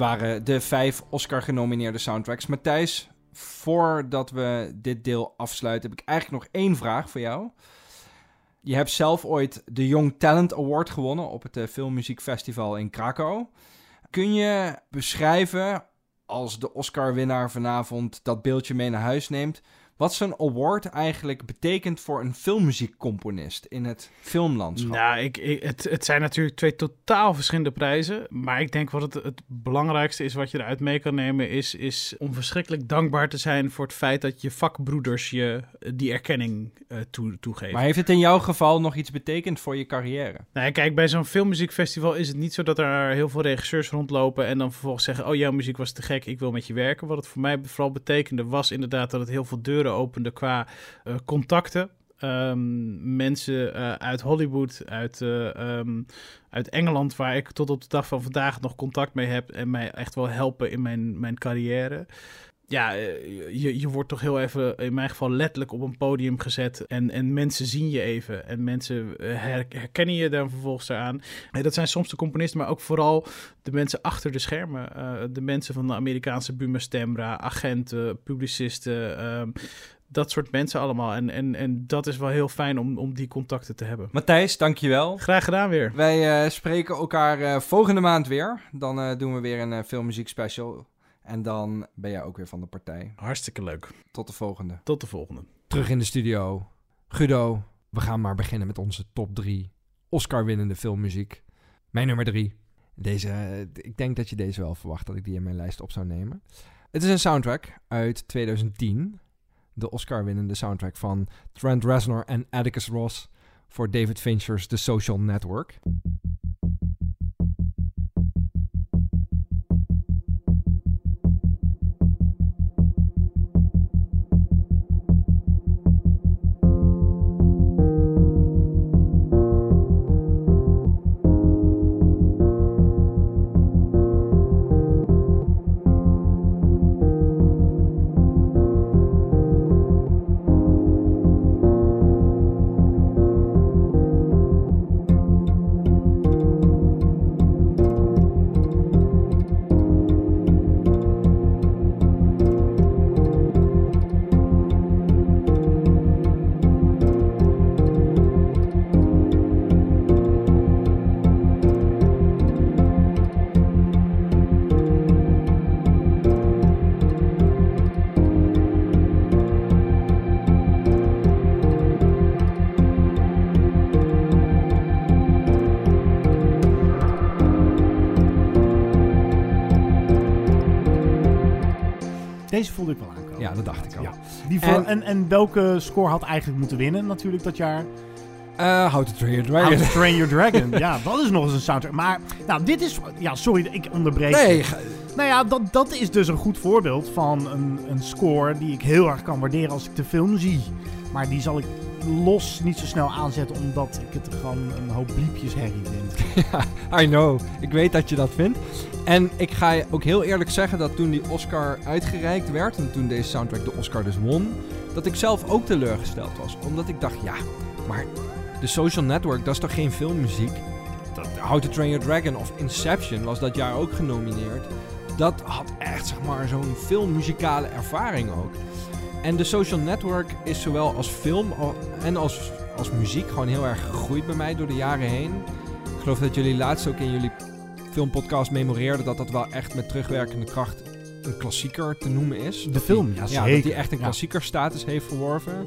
Waren de vijf Oscar-genomineerde soundtracks. Matthijs, voordat we dit deel afsluiten, heb ik eigenlijk nog één vraag voor jou. Je hebt zelf ooit de Young Talent Award gewonnen op het uh, Filmmuziekfestival in Krakau. Kun je beschrijven, als de Oscar-winnaar vanavond dat beeldje mee naar huis neemt, wat zo'n award eigenlijk betekent voor een filmmuziekcomponist in het filmlandschap. Nou, ik, ik, het, het zijn natuurlijk twee totaal verschillende prijzen. Maar ik denk wat het, het belangrijkste is wat je eruit mee kan nemen, is, is om verschrikkelijk dankbaar te zijn voor het feit dat je vakbroeders je die erkenning uh, toe, toegeven. Maar heeft het in jouw geval nog iets betekend voor je carrière? Nou, kijk, bij zo'n filmmuziekfestival is het niet zo dat er heel veel regisseurs rondlopen en dan vervolgens zeggen: Oh, jouw muziek was te gek, ik wil met je werken. Wat het voor mij vooral betekende, was inderdaad dat het heel veel deuren opende qua uh, contacten. Um, mensen uh, uit Hollywood, uit, uh, um, uit Engeland, waar ik tot op de dag van vandaag nog contact mee heb en mij echt wel helpen in mijn, mijn carrière. Ja, je, je wordt toch heel even, in mijn geval letterlijk op een podium gezet. En, en mensen zien je even. En mensen her, herkennen je dan vervolgens eraan. En dat zijn soms de componisten, maar ook vooral de mensen achter de schermen. Uh, de mensen van de Amerikaanse Buma Stemra, agenten, publicisten. Um, dat soort mensen allemaal. En, en, en dat is wel heel fijn om, om die contacten te hebben. Matthijs, dankjewel. Graag gedaan weer. Wij uh, spreken elkaar uh, volgende maand weer. Dan doen we weer een filmmuziek special. En dan ben jij ook weer van de partij. Hartstikke leuk. Tot de volgende. Tot de volgende. Terug in de studio. Guido, we gaan maar beginnen met onze top drie Oscar-winnende filmmuziek. Mijn nummer drie. Deze, ik denk dat je deze wel verwacht dat ik die in mijn lijst op zou nemen. Het is een soundtrack uit 2010 de Oscar-winnende soundtrack van Trent Reznor en Atticus Ross voor David Fincher's The Social Network. Deze voelde ik wel aankomen. Ja, dat dacht ik al. Ja. Die voor, en, en, en welke score had eigenlijk moeten winnen natuurlijk dat jaar? Uh, How to Train Your Dragon. How to Train Your Dragon. ja, dat is nog eens een soundtrack. Maar, nou, dit is... Ja, sorry, ik onderbreek. Nee. Nou ja, dat, dat is dus een goed voorbeeld van een, een score die ik heel erg kan waarderen als ik de film zie. Maar die zal ik los niet zo snel aanzetten, omdat ik het gewoon een hoop bliepjes herrie vind. ja, I know. Ik weet dat je dat vindt. En ik ga je ook heel eerlijk zeggen dat toen die Oscar uitgereikt werd, en toen deze soundtrack de Oscar dus won, dat ik zelf ook teleurgesteld was. Omdat ik dacht, ja, maar de Social Network, dat is toch geen filmmuziek? Dat, How to Train Your Dragon of Inception was dat jaar ook genomineerd. Dat had echt, zeg maar, zo'n filmmuzikale ervaring ook. En de Social Network is zowel als film en als, als muziek gewoon heel erg gegroeid bij mij door de jaren heen. Ik geloof dat jullie laatst ook in jullie filmpodcast memoreerden dat dat wel echt met terugwerkende kracht een klassieker te noemen is. De film, ja, ja dat die echt een klassieker status heeft verworven.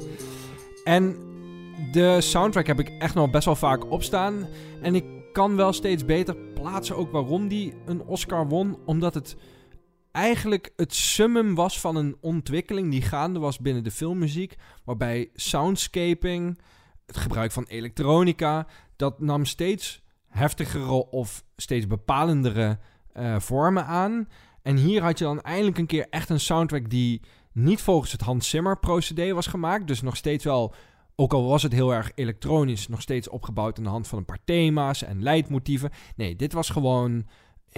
En de soundtrack heb ik echt nog best wel vaak opstaan. En ik kan wel steeds beter plaatsen ook waarom die een Oscar won. Omdat het eigenlijk het summum was van een ontwikkeling die gaande was binnen de filmmuziek. Waarbij soundscaping, het gebruik van elektronica, dat nam steeds heftigere of steeds bepalendere uh, vormen aan. En hier had je dan eindelijk een keer echt een soundtrack die niet volgens het Hans Zimmer procedé was gemaakt. Dus nog steeds wel, ook al was het heel erg elektronisch, nog steeds opgebouwd aan de hand van een paar thema's en leidmotieven. Nee, dit was gewoon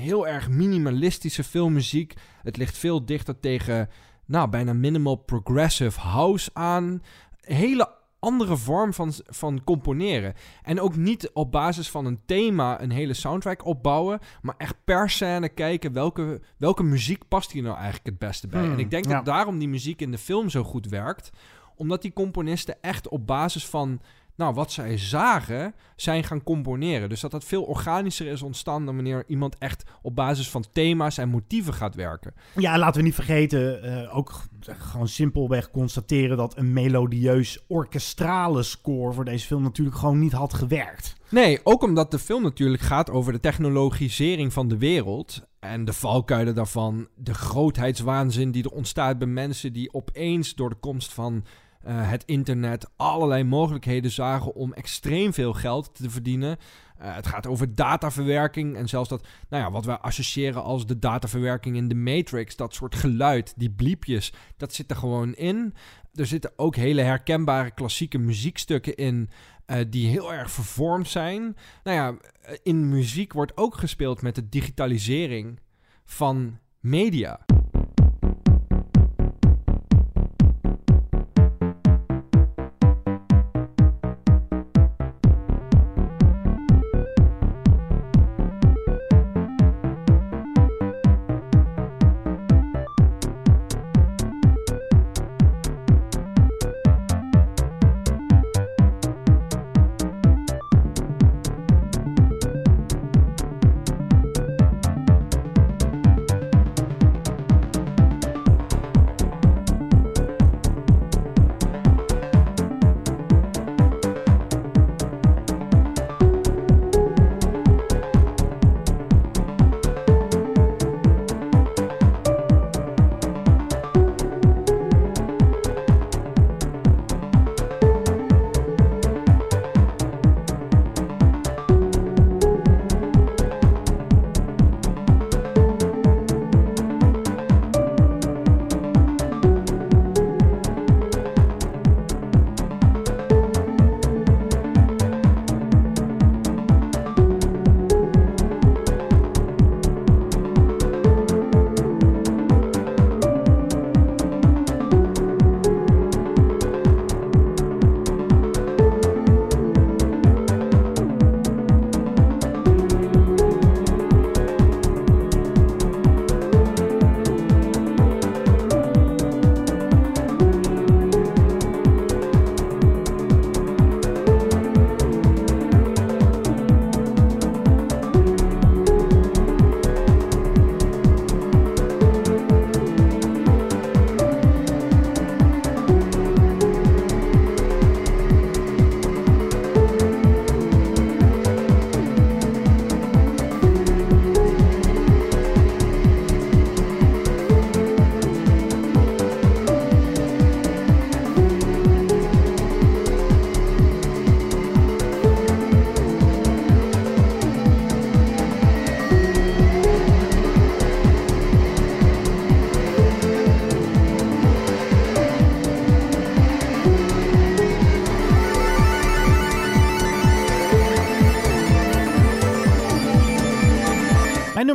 heel erg minimalistische filmmuziek. Het ligt veel dichter tegen, nou, bijna minimal progressive house aan. Hele andere vorm van, van componeren. En ook niet op basis van een thema een hele soundtrack opbouwen, maar echt per scène kijken welke, welke muziek past hier nou eigenlijk het beste bij. Hmm, en ik denk ja. dat daarom die muziek in de film zo goed werkt, omdat die componisten echt op basis van nou, wat zij zagen, zijn gaan componeren. Dus dat dat veel organischer is ontstaan dan wanneer iemand echt op basis van thema's en motieven gaat werken. Ja, en laten we niet vergeten, eh, ook gewoon simpelweg constateren dat een melodieus orkestrale score voor deze film natuurlijk gewoon niet had gewerkt. Nee, ook omdat de film natuurlijk gaat over de technologisering van de wereld. En de valkuilen daarvan, de grootheidswaanzin die er ontstaat bij mensen die opeens door de komst van eh, het internet allerlei mogelijkheden zagen om extreem veel geld te verdienen. Eh, het gaat over dataverwerking en zelfs dat, nou ja, wat wij associëren als de dataverwerking in de Matrix, dat soort geluid, die bliepjes, dat zit er gewoon in. Er zitten ook hele herkenbare klassieke muziekstukken in eh, die heel erg vervormd zijn. Nou ja, in muziek wordt ook gespeeld met de digitalisering van media.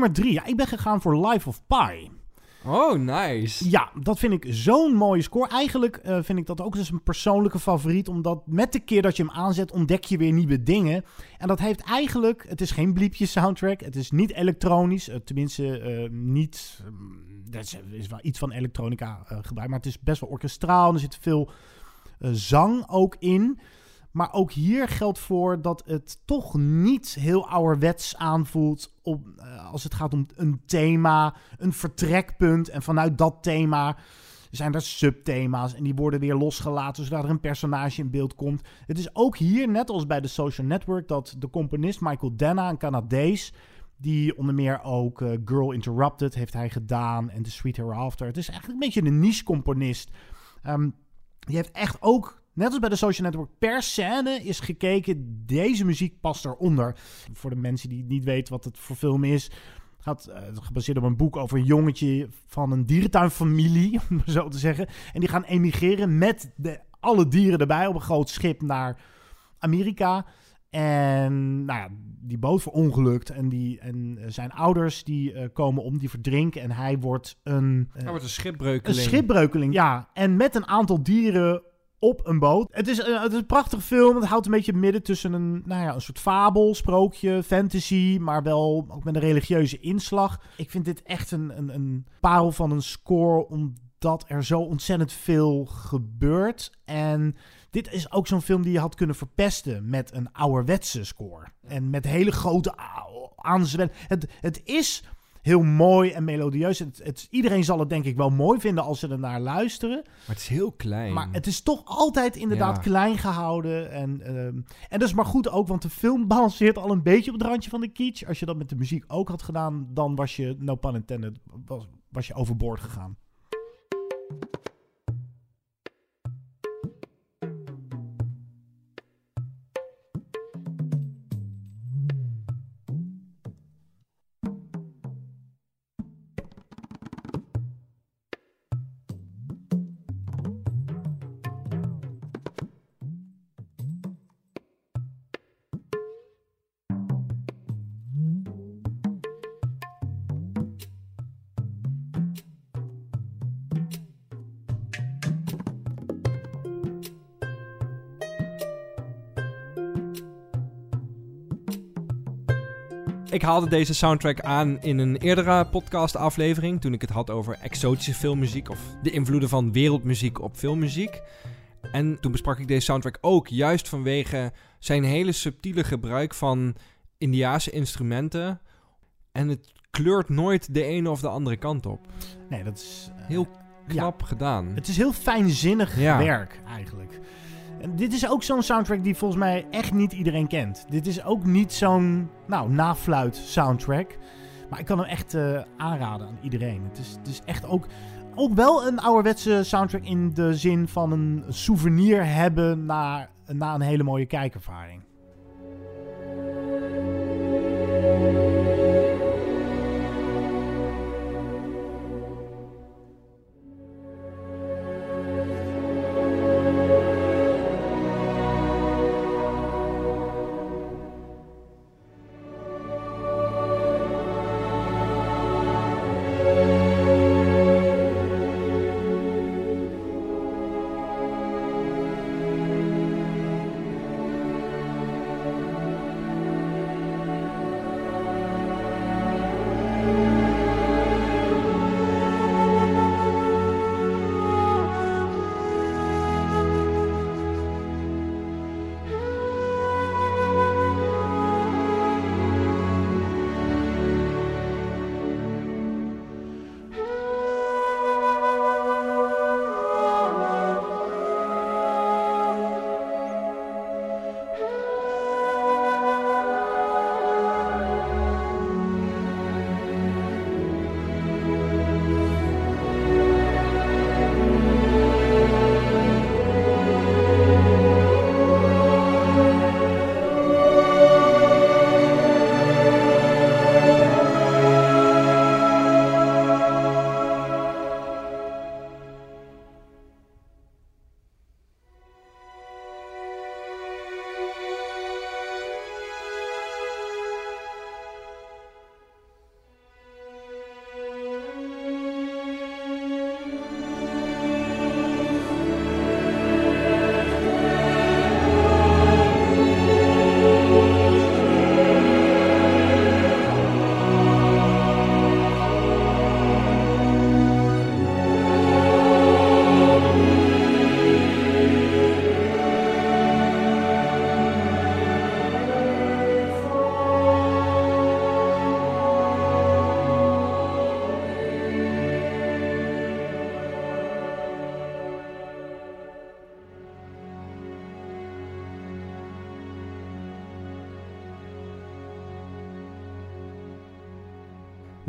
Nummer drie, ja, ik ben gegaan voor Life of Pi. Oh, nice. Ja, dat vind ik zo'n mooie score. Eigenlijk eh, vind ik dat ook dus een persoonlijke favoriet. Omdat met de keer dat je hem aanzet, ontdek je weer nieuwe dingen. En dat heeft eigenlijk... Het is geen bliepje soundtrack. Het is niet elektronisch. eh, tenminste, eh, niet... er is, is wel iets van elektronica gebruikt. Maar het is best wel orkestraal. Er zit veel zang ook in. Maar ook hier geldt voor dat het toch niet heel ouderwets aanvoelt op, eh, als het gaat om een thema, een vertrekpunt. En vanuit dat thema zijn er subthema's en die worden weer losgelaten zodat er een personage in beeld komt. Het is ook hier, net als bij de Social Network, dat de componist Michael Denna, een Canadees, die onder meer ook eh, Girl Interrupted heeft hij gedaan en The Sweet Hereafter. Het is eigenlijk een beetje een niche-componist. Ehm, die heeft echt ook Net als bij de Social Network, per scène is gekeken, deze muziek past eronder. Voor de mensen die niet weten wat het voor film is. Het gaat eh, gebaseerd op een boek over een jongetje van een dierentuinfamilie, om het zo te zeggen. En die gaan emigreren met de, alle dieren erbij op een groot schip naar Amerika. En nou ja, die boot verongelukt. En, die, en eh, zijn ouders die eh, komen om, die verdrinken. En hij wordt een... eh, Hij wordt een een schipbreukeling. schipbreukeling, ja. En met een aantal dieren op een boot. Het is, een- het is een prachtige film. Het houdt een beetje midden tussen een, nou ja, een soort fabel, sprookje, fantasy, maar wel ook met een religieuze inslag. Ik vind dit echt een, een, een parel van een score, omdat er zo ontzettend veel gebeurt. En dit is ook zo'n film die je had kunnen verpesten met een ouderwetse score. En met hele grote aanzwellen. Het, het is heel mooi en melodieus. Het, het, iedereen zal het denk ik wel mooi vinden als ze er naar luisteren. Maar het is heel klein. Maar het is toch altijd inderdaad Ja. klein gehouden. En, ehm, en dat is maar goed ook, want de film balanceert al een beetje op het randje van de kitsch. Als je dat met de muziek ook had gedaan, dan was je, no pun intended, was, was je overboord gegaan. Ik haalde deze soundtrack aan in een eerdere podcast-aflevering. Toen ik het had over exotische filmmuziek. of de invloeden van wereldmuziek op filmmuziek. En toen besprak ik deze soundtrack ook juist vanwege zijn hele subtiele gebruik van Indiase instrumenten. En het kleurt nooit de ene of de andere kant op. Nee, dat is eh, Heel knap gedaan. Het is heel fijnzinnig Ja. werk eigenlijk. En dit is ook zo'n soundtrack die volgens mij echt niet iedereen kent. Dit is ook niet zo'n nou, nafluit soundtrack. Maar ik kan hem echt eh, aanraden aan iedereen. Het is, het is echt ook, ook wel een ouderwetse soundtrack in de zin van een souvenir hebben na, na een hele mooie kijkervaring.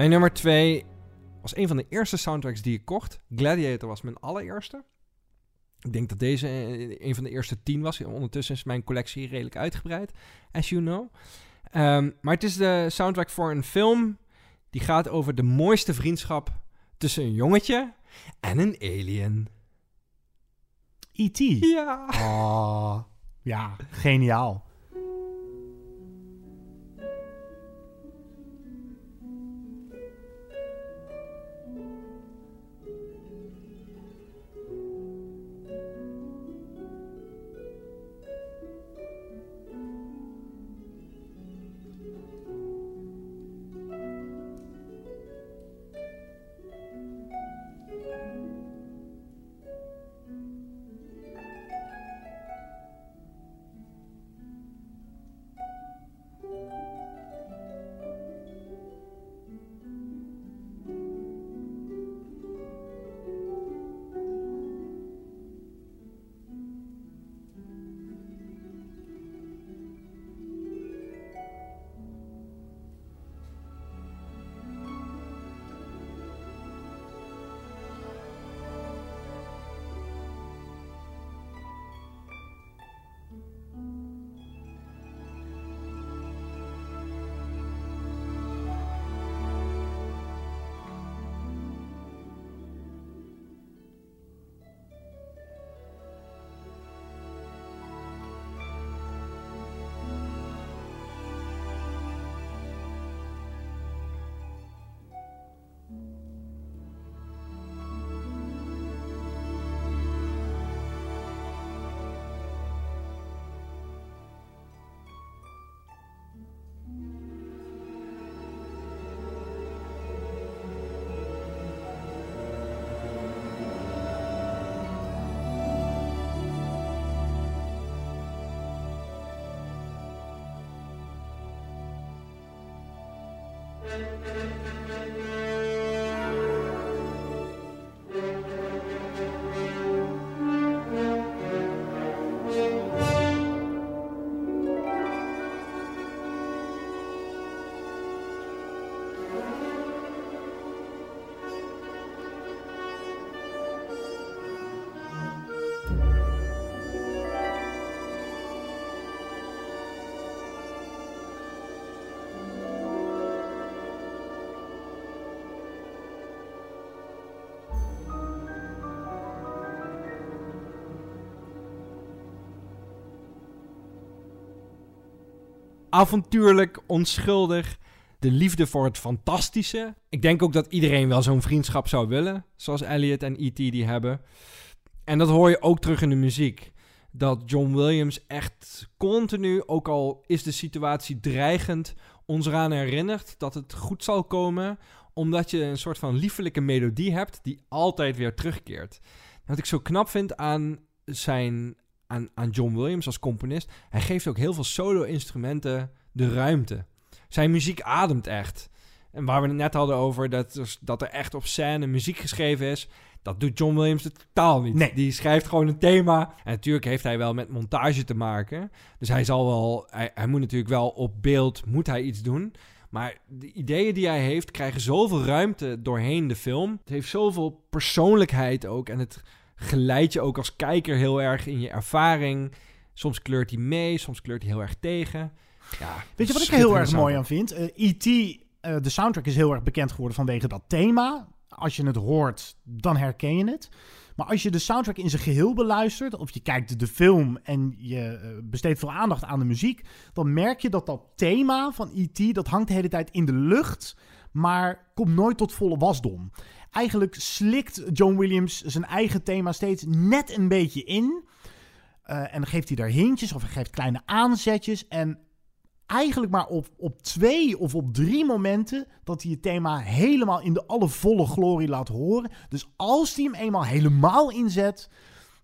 Mijn nummer twee was een van de eerste soundtracks die ik kocht. Gladiator was mijn allereerste. Ik denk dat deze eh, een van de eerste tien was. Ondertussen is mijn collectie redelijk uitgebreid, as you know. Ehm, maar het is de soundtrack voor een film die gaat over de mooiste vriendschap tussen een jongetje en een alien. E.T. Ja. Oh, ja, geniaal. Avontuurlijk, onschuldig. De liefde voor het fantastische. Ik denk ook dat iedereen wel zo'n vriendschap zou willen. Zoals Elliot en E.T. die hebben. En dat hoor je ook terug in de muziek. Dat John Williams echt continu, ook al is de situatie dreigend, ons eraan herinnert dat het goed zal komen. Omdat je een soort van liefelijke melodie hebt die altijd weer terugkeert. Wat ik zo knap vind aan zijn aan, aan John Williams als componist. Hij geeft ook heel veel solo-instrumenten de ruimte. Zijn muziek ademt echt. En waar we het net hadden over dat, dat er echt op scène muziek geschreven is. Dat doet John Williams totaal niet. Nee. Die schrijft gewoon een thema. En natuurlijk heeft hij wel met montage te maken. Dus hij zal wel... Hij, hij moet natuurlijk wel op beeld moet hij iets doen. Maar de ideeën die hij heeft krijgen zoveel ruimte doorheen de film. Het heeft zoveel persoonlijkheid ook. En het geleid je ook als kijker heel erg in je ervaring. Soms kleurt hij mee, soms kleurt hij heel erg tegen. Ja, Weet je wat ik er heel erg mooi aan vind? Eh, E.T., eh, de soundtrack is heel erg bekend geworden vanwege dat thema. Als je het hoort, dan herken je het. Maar als je de soundtrack in zijn geheel beluistert, of je kijkt de film en je eh, besteedt veel aandacht aan de muziek, dan merk je dat dat thema van E.T., dat hangt de hele tijd in de lucht, maar komt nooit tot volle wasdom. Eigenlijk slikt John Williams zijn eigen thema steeds net een beetje in. Eh, en dan geeft hij daar hintjes of hij geeft kleine aanzetjes. En eigenlijk maar op, op twee of op drie momenten dat hij het thema helemaal in de alle volle glorie laat horen. Dus als hij hem eenmaal helemaal inzet,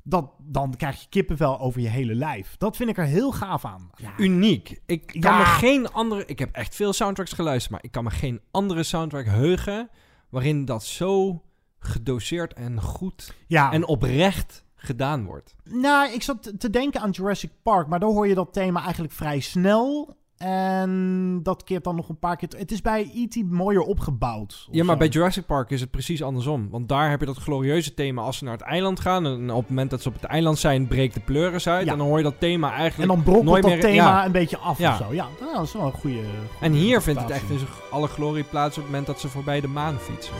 dat, dan krijg je kippenvel over je hele lijf. Dat vind ik er heel gaaf aan. Ja, Uniek. Ik kan Ja. me geen andere... Ik heb echt veel soundtracks geluisterd, maar ik kan me geen andere soundtrack heugen waarin dat zo gedoseerd en goed ja. en oprecht gedaan wordt. nou, ik zat te denken aan Jurassic Park, maar daar hoor je dat thema eigenlijk vrij snel. En dat keert dan nog een paar keer. Het is bij E.T. mooier opgebouwd. Ja, maar zo. bij Jurassic Park is het precies andersom. Want daar heb je dat glorieuze thema als ze naar het eiland gaan. En op het moment dat ze op het eiland zijn, breekt de pleuris uit. Ja. En dan hoor je dat thema En eigenlijk dan brokkelt nooit dat meer... thema ja. een beetje af Ja. of zo. Ja, dat is wel een goede. En hier vindt het echt in zijn alle glorie plaats op het moment dat ze voorbij de maan fietsen.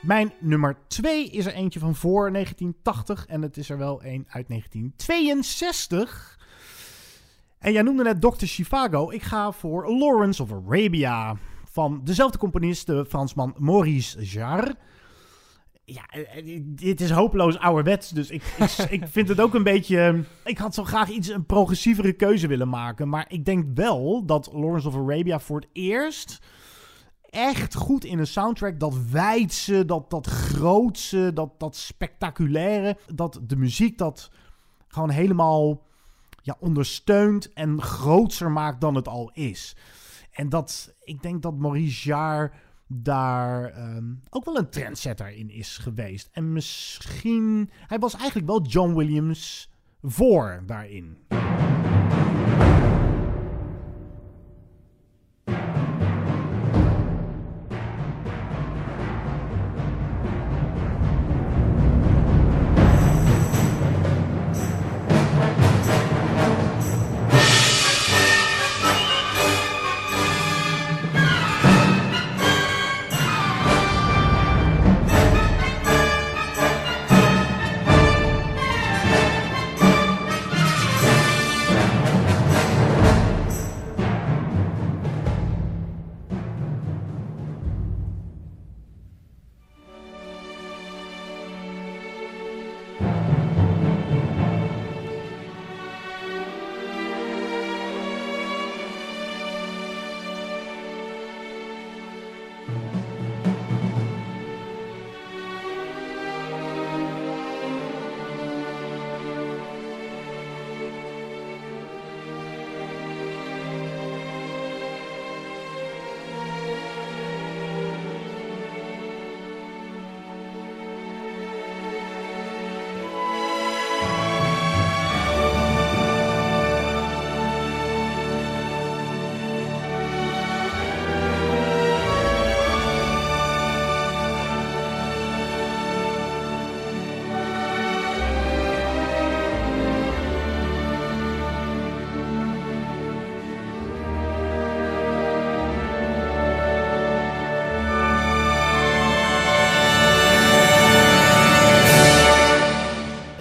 Mijn nummer 2 is er eentje van voor 1980 en het is er wel een uit 1962. En jij noemde net Dr. Chivago. Ik ga voor Lawrence of Arabia van dezelfde componist, de Fransman Maurice Jarre. Ja, eh, eh, dit is hopeloos ouderwets, dus ik, ik, ik vind het ook een beetje... Ik had zo graag iets, een progressievere keuze willen maken. Maar ik denk wel dat Lawrence of Arabia voor het eerst echt goed in een soundtrack. Dat wijdse, dat, dat grootse, dat, dat spectaculaire. Dat de muziek dat gewoon helemaal ja, ondersteunt en grootser maakt dan het al is. En dat, ik denk dat Maurice Jarre daar ehm, ook wel een trendsetter in is geweest. En misschien, hij was eigenlijk wel John Williams voor daarin.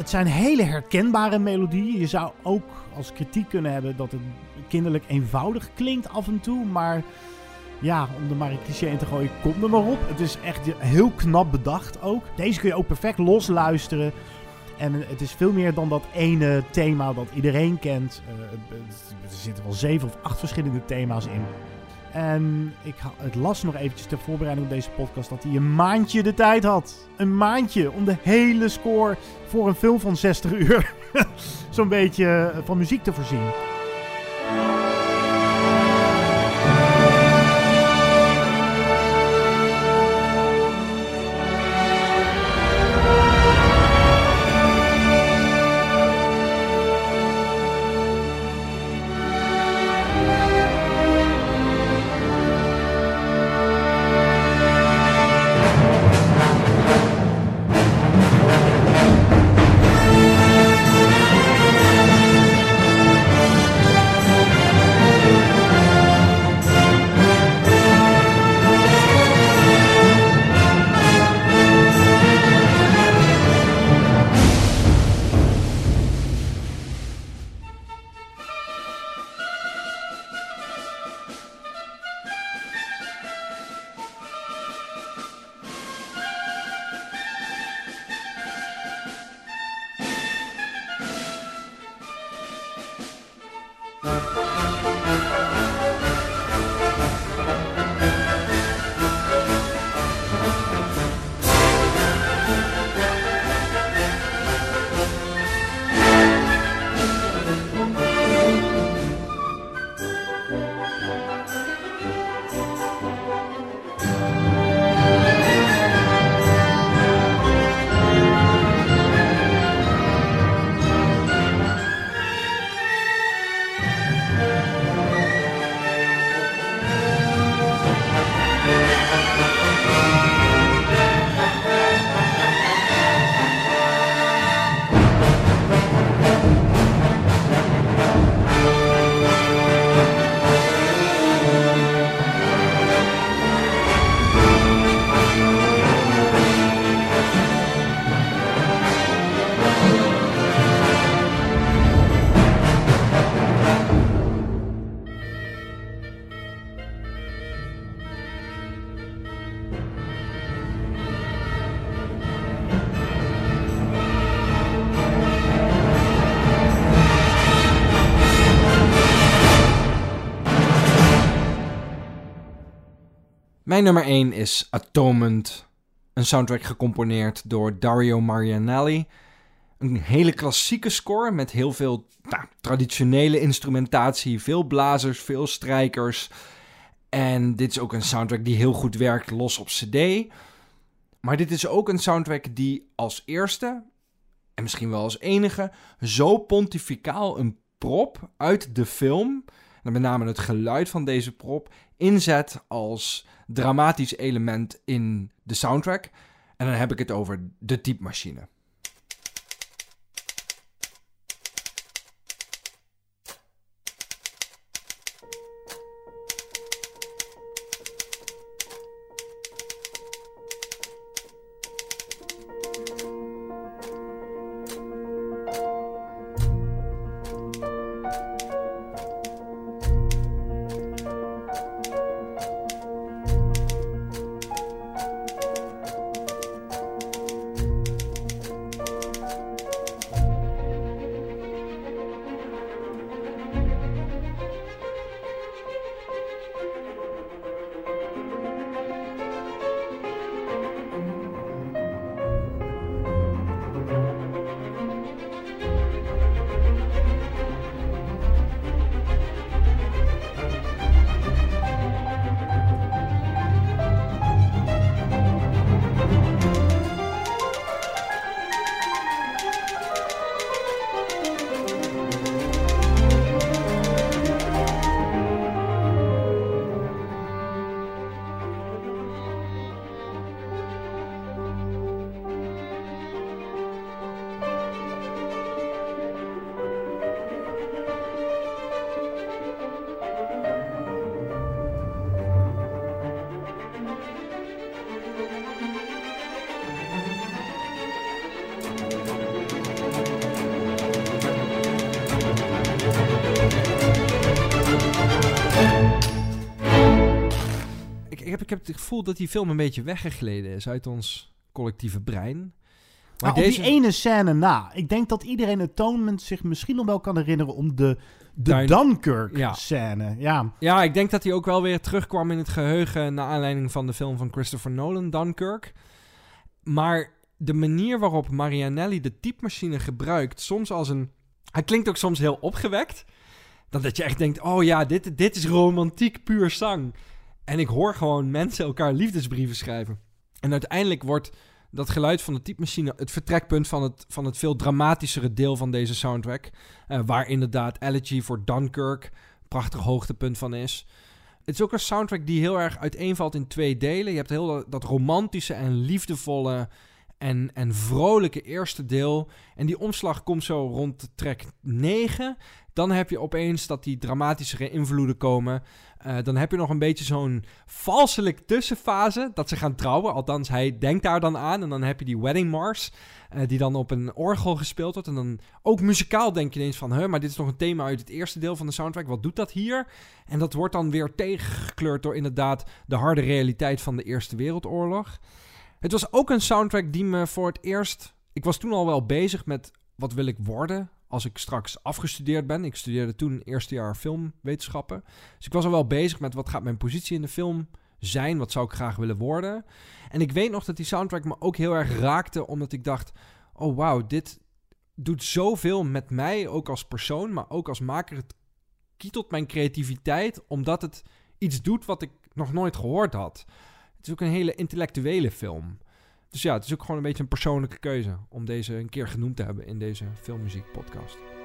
Het zijn hele herkenbare melodieën. Je zou ook als kritiek kunnen hebben dat het kinderlijk eenvoudig klinkt af en toe. Maar ja, om er maar een cliché in te gooien, komt er maar op. Het is echt heel knap bedacht ook. Deze kun je ook perfect losluisteren. En het is veel meer dan dat ene thema dat iedereen kent. Uh, er zitten wel zeven of acht verschillende thema's in. En ik, het las nog eventjes ter voorbereiding op deze podcast dat hij een maandje de tijd had. Een maandje om de hele score voor een film van 60 uur zo'n beetje van muziek te voorzien. Nummer 1 is Atonement. Een soundtrack gecomponeerd door Dario Marianelli. Een hele klassieke score met heel veel nou, traditionele instrumentatie. Veel blazers, veel strijkers. En dit is ook een soundtrack die heel goed werkt los op CD. Maar dit is ook een soundtrack die als eerste, en misschien wel als enige, zo pontificaal een prop uit de film, en met name het geluid van deze prop, inzet als dramatisch element in de soundtrack. En dan heb ik het over de typemachine. Heb het gevoel dat die film een beetje weggegleden is uit ons collectieve brein. Maar nou, deze... op die ene scène na. Ik denk dat iedereen Atonement zich misschien nog wel kan herinneren om de, de Dunkirk-scène. Ja. ja, ik denk dat hij ook wel weer terugkwam in het geheugen... naar aanleiding van de film van Christopher Nolan, Dunkirk. Maar de manier waarop Marianelli de typemachine gebruikt... soms als een... Hij klinkt ook soms heel opgewekt. Dan dat je echt denkt, oh ja, dit, dit is romantiek puur zang. En ik hoor gewoon mensen elkaar liefdesbrieven schrijven. En uiteindelijk wordt dat geluid van de typemachine het vertrekpunt van het, van het veel dramatischere deel van deze soundtrack. Uh, waar inderdaad Elegy voor Dunkirk prachtig hoogtepunt van is. Het is ook een soundtrack die heel erg uiteenvalt in twee delen. Je hebt heel dat romantische en liefdevolle en, en vrolijke eerste deel. En die omslag komt zo rond track 9. Dan heb je opeens dat die dramatischere invloeden komen. Uh, dan heb je nog een beetje zo'n valselijk tussenfase dat ze gaan trouwen. Althans, hij denkt daar dan aan. En dan heb je die Wedding Mars, uh, die dan op een orgel gespeeld wordt. En dan ook muzikaal denk je ineens van... Huh, maar dit is nog een thema uit het eerste deel van de soundtrack. Wat doet dat hier? En dat wordt dan weer tegengekleurd door inderdaad de harde realiteit van de Eerste Wereldoorlog. Het was ook een soundtrack die me voor het eerst... Ik was toen al wel bezig met wat wil ik worden als ik straks afgestudeerd ben. Ik studeerde toen eerste jaar filmwetenschappen. Dus ik was al wel bezig met wat gaat mijn positie in de film zijn? Wat zou ik graag willen worden? En ik weet nog dat die soundtrack me ook heel erg raakte, omdat ik dacht: oh wauw, dit doet zoveel met mij, ook als persoon, maar ook als maker. Het kietelt mijn creativiteit, omdat het iets doet wat ik nog nooit gehoord had. Het is ook een hele intellectuele film. Dus ja, het is ook gewoon een beetje een persoonlijke keuze om deze een keer genoemd te hebben in deze filmmuziek podcast.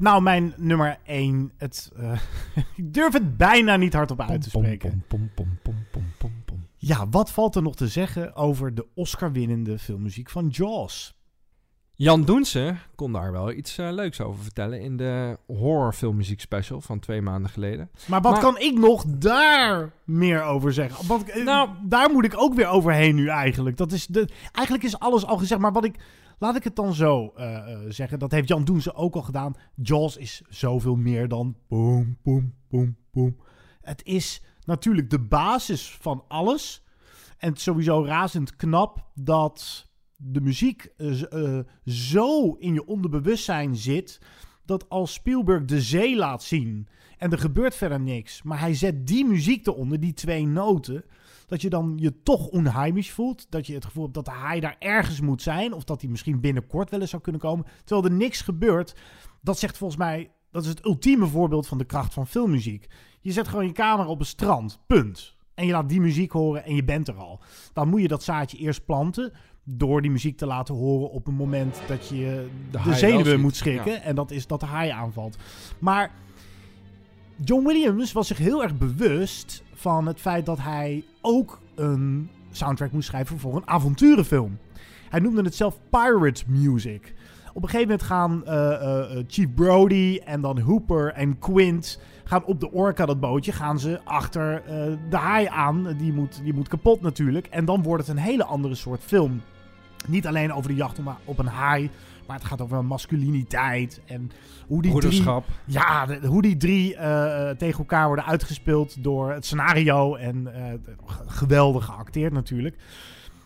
Nou, mijn nummer 1. Het, uh, ik durf het bijna niet hardop uit te spreken. Pom, pom, pom, pom, pom, pom. Ja, wat valt er nog te zeggen over de Oscar-winnende filmmuziek van Jaws? Jan Doense kon daar wel iets uh, leuks over vertellen in de horrorfilmmuziek special van twee maanden geleden. Maar wat maar, kan ik nog daar meer over zeggen? Want, uh, nou, daar moet ik ook weer overheen nu eigenlijk. Dat is de, eigenlijk is alles al gezegd, maar wat ik... Laat ik het dan zo uh, zeggen. Dat heeft Jan Doense ook al gedaan. Jaws is zoveel meer dan boom, boom, boom, boom. Het is natuurlijk de basis van alles. En sowieso razend knap dat de muziek uh, zo in je onderbewustzijn zit. Dat als Spielberg de zee laat zien en er gebeurt verder niks. Maar hij zet die muziek eronder, die twee noten. Dat je dan je toch onheimisch voelt. Dat je het gevoel hebt dat hij daar ergens moet zijn. Of dat hij misschien binnenkort wel eens zou kunnen komen. Terwijl er niks gebeurt. Dat zegt volgens mij. Dat is het ultieme voorbeeld van de kracht van filmmuziek. Je zet gewoon je camera op een strand. Punt. En je laat die muziek horen en je bent er al. Dan moet je dat zaadje eerst planten door die muziek te laten horen op een moment dat je de, de zenuwen moet schrikken. En dat is dat de haai aanvalt. Maar John Williams was zich heel erg bewust van het feit dat hij ook een soundtrack moest schrijven voor een avonturenfilm. Hij noemde het zelf pirate music. Op een gegeven moment gaan uh, Chief Brody en dan Hooper en Quint gaan op de Orca, dat bootje, gaan ze achter de haai aan. Die moet, die moet kapot natuurlijk. En dan wordt het een hele andere soort film. Niet alleen over de jacht op een haai, maar het gaat over masculiniteit en hoe die drie, ja, de, hoe die drie uh, tegen elkaar worden uitgespeeld door het scenario en uh, geweldig geacteerd natuurlijk.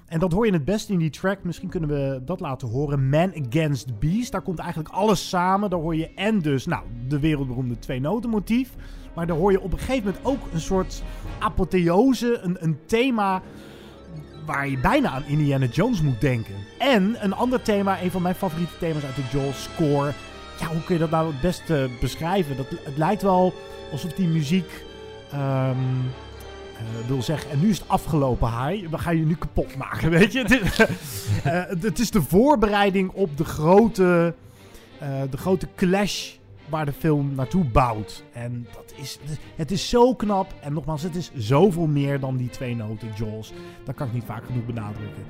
En dat hoor je het best in die track. Misschien kunnen we dat laten horen. Man Against Beast. Daar komt eigenlijk alles samen. Daar hoor je en dus, nou, de wereldberoemde twee noten motief. Maar daar hoor je op een gegeven moment ook een soort apotheose, een, een thema waar je bijna aan Indiana Jones moet denken. En een ander thema, een van mijn favoriete thema's uit de Joel score. Ja, hoe kun je dat nou het beste beschrijven? Dat, het lijkt wel alsof die muziek um, wil zeggen, en nu is het afgelopen, Hai. We gaan je nu kapot maken, weet je. uh, het is de voorbereiding op de grote, uh, de grote clash waar de film naartoe bouwt. En dat is, het is zo knap. En nogmaals, het is zoveel meer dan die twee noten, Jaws. Dat kan ik niet vaak genoeg benadrukken.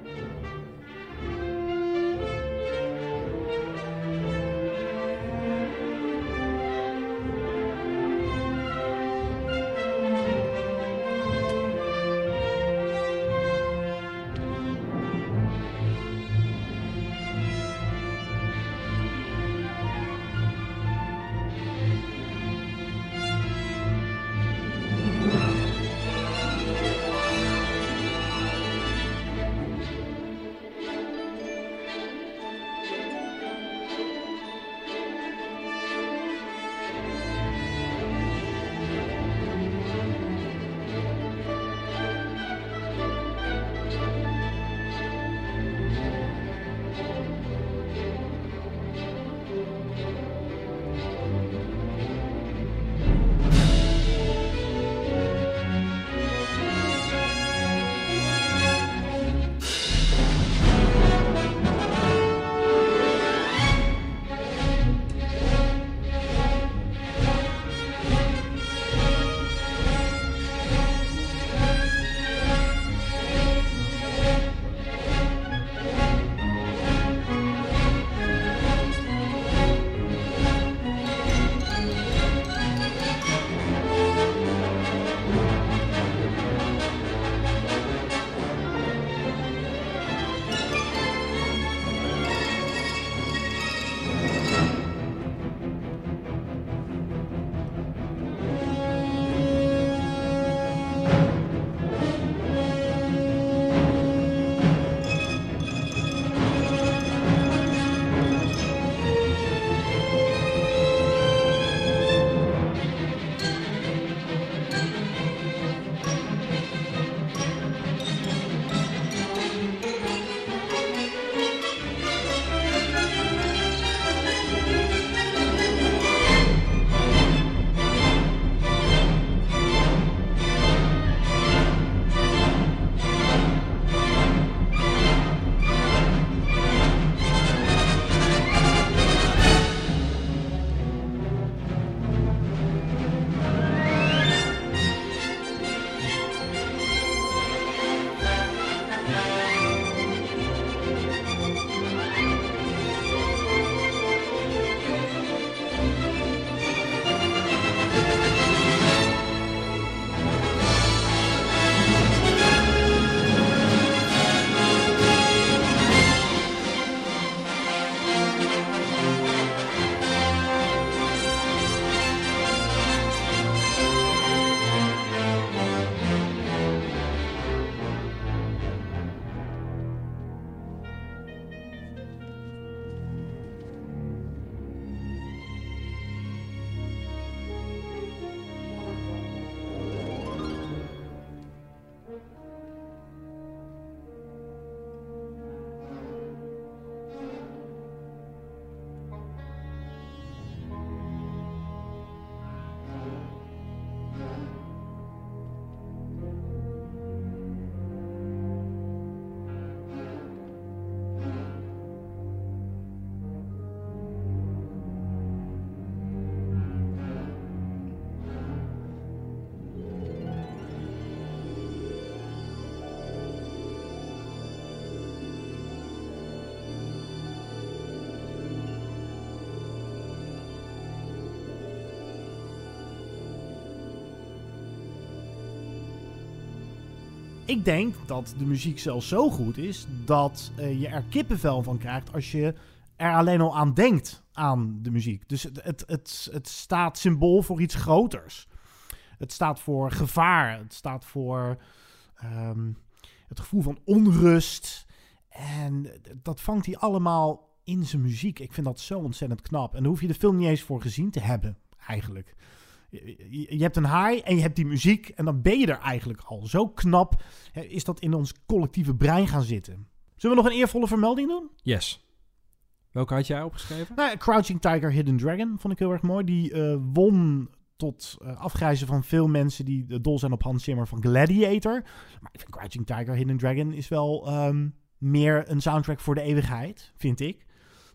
Ik denk dat de muziek zelfs zo goed is dat eh, je er kippenvel van krijgt als je er alleen al aan denkt aan de muziek. Dus het, het, het, staat symbool voor iets groters. Het staat voor gevaar. Het staat voor ehm, het gevoel van onrust. En dat vangt hij allemaal in zijn muziek. Ik vind dat zo ontzettend knap. En daar hoef je de film niet eens voor gezien te hebben, eigenlijk. Je, hebt een haai en je hebt die muziek en dan ben je er eigenlijk al. Zo knap is dat in ons collectieve brein gaan zitten. Zullen we nog een eervolle vermelding doen? Yes. Welke had jij opgeschreven? Nou, Crouching Tiger, Hidden Dragon vond ik heel erg mooi. Die eh, won tot uh, afgrijzen van veel mensen die dol zijn op Hans Zimmer van Gladiator. Maar ik vind Crouching Tiger, Hidden Dragon is wel ehm, meer een soundtrack voor de eeuwigheid, vind ik.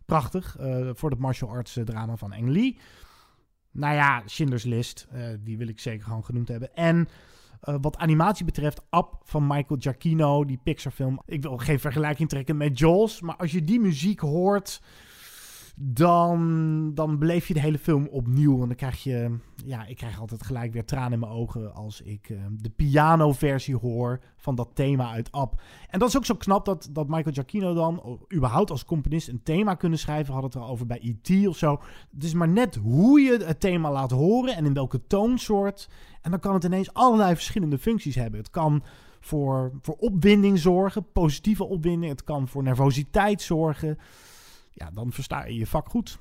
Prachtig, uh, voor het martial arts drama van Ang Lee. Nou ja, Schindler's List, die wil ik zeker gewoon genoemd hebben. En uh, wat animatie betreft, Up van Michael Giacchino, die Pixar-film. Ik wil geen vergelijking trekken met Jaws, maar als je die muziek hoort, dan, dan beleef je de hele film opnieuw. En dan krijg je, ja, ik krijg altijd gelijk weer tranen in mijn ogen als ik uh, de piano-versie hoor van dat thema uit Up. En dat is ook zo knap dat, dat Michael Giacchino dan, überhaupt als componist, een thema kunnen schrijven. Had het er al over bij E.T. of zo. Het is maar net hoe je het thema laat horen en in welke toonsoort. En dan kan het ineens allerlei verschillende functies hebben. Het kan voor, voor opwinding zorgen, positieve opwinding. Het kan voor nervositeit zorgen. Ja, dan versta je je vak goed.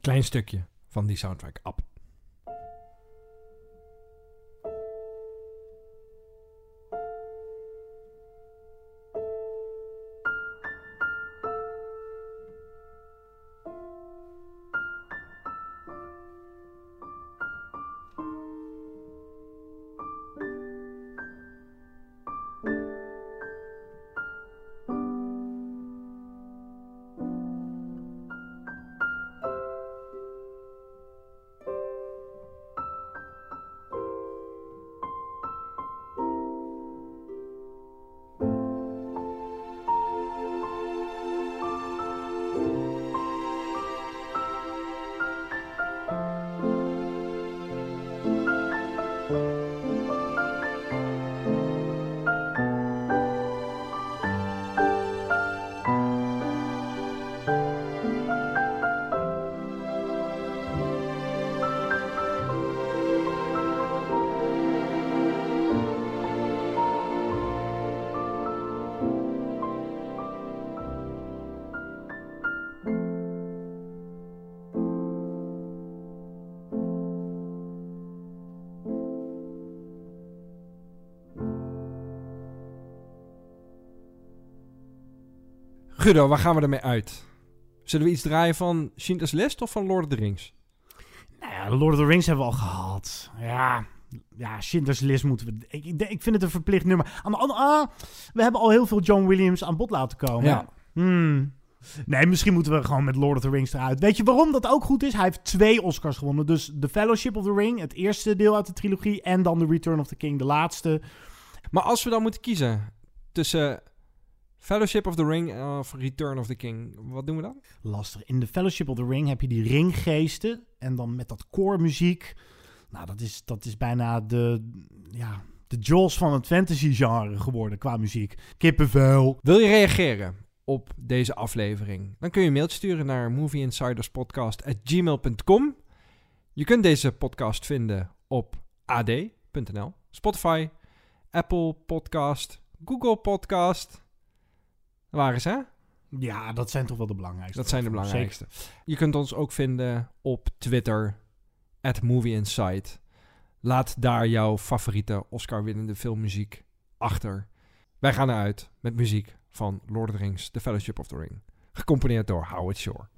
Klein stukje van die soundtrack Up. Guido, waar gaan we ermee uit? Zullen we iets draaien van Schindler's List of van Lord of the Rings? Nou ja, Lord of the Rings hebben we al gehad. Ja, ja Schindler's List moeten we... Ik, ik, ik vind het een verplicht nummer. Aan de andere... Ah, we hebben al heel veel John Williams aan bod laten komen. Ja. Hmm. Nee, misschien moeten we gewoon met Lord of the Rings eruit. Weet je waarom dat ook goed is? Hij heeft twee Oscars gewonnen. Dus The Fellowship of the Ring, het eerste deel uit de trilogie... en dan The Return of the King, de laatste. Maar als we dan moeten kiezen tussen Fellowship of the Ring of Return of the King. Wat doen we dan? Lastig. In de Fellowship of the Ring heb je die ringgeesten. En dan met dat koormuziek. Nou, dat is, dat is bijna de, ja, de Jaws van het fantasy genre geworden qua muziek. Kippenvel. Wil je reageren op deze aflevering? Dan kun je een mailtje sturen naar movieinsiderspodcast.gmail.com. Je kunt deze podcast vinden op ad.nl, Spotify, Apple Podcast, Google Podcast... Waar ze, hè? Ja, dat zijn toch wel de belangrijkste. Dat zijn de belangrijkste. Je kunt ons ook vinden op Twitter, at Movie Laat daar jouw favoriete Oscar-winnende filmmuziek achter. Wij gaan eruit met muziek van Lord of the Rings, The Fellowship of the Ring. Gecomponeerd door Howard Shore.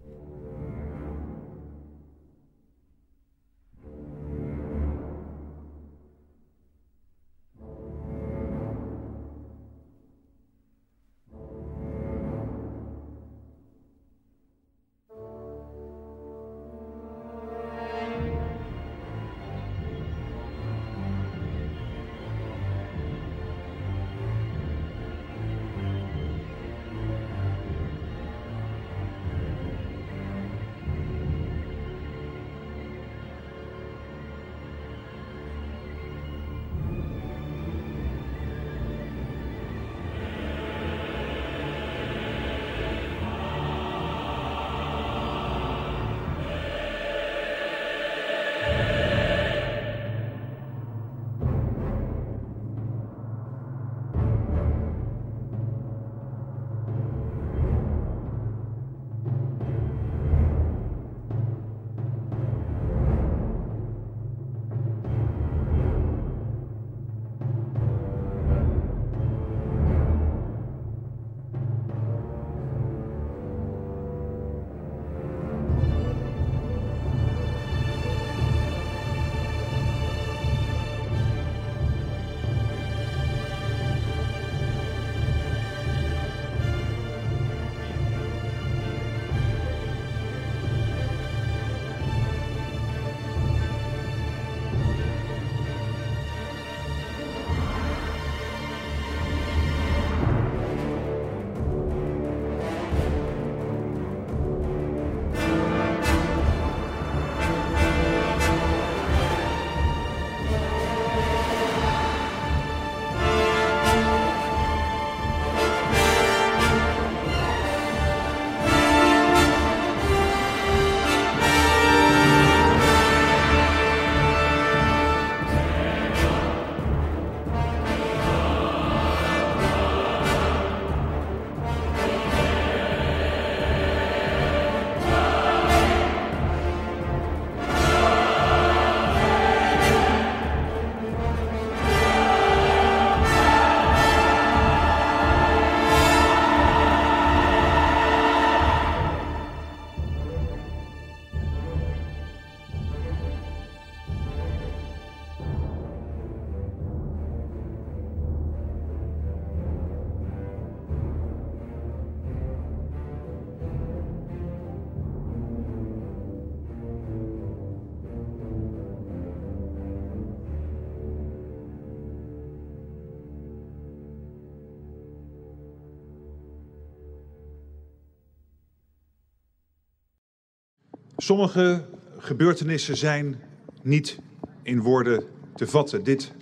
Sommige gebeurtenissen zijn niet in woorden te vatten. Dit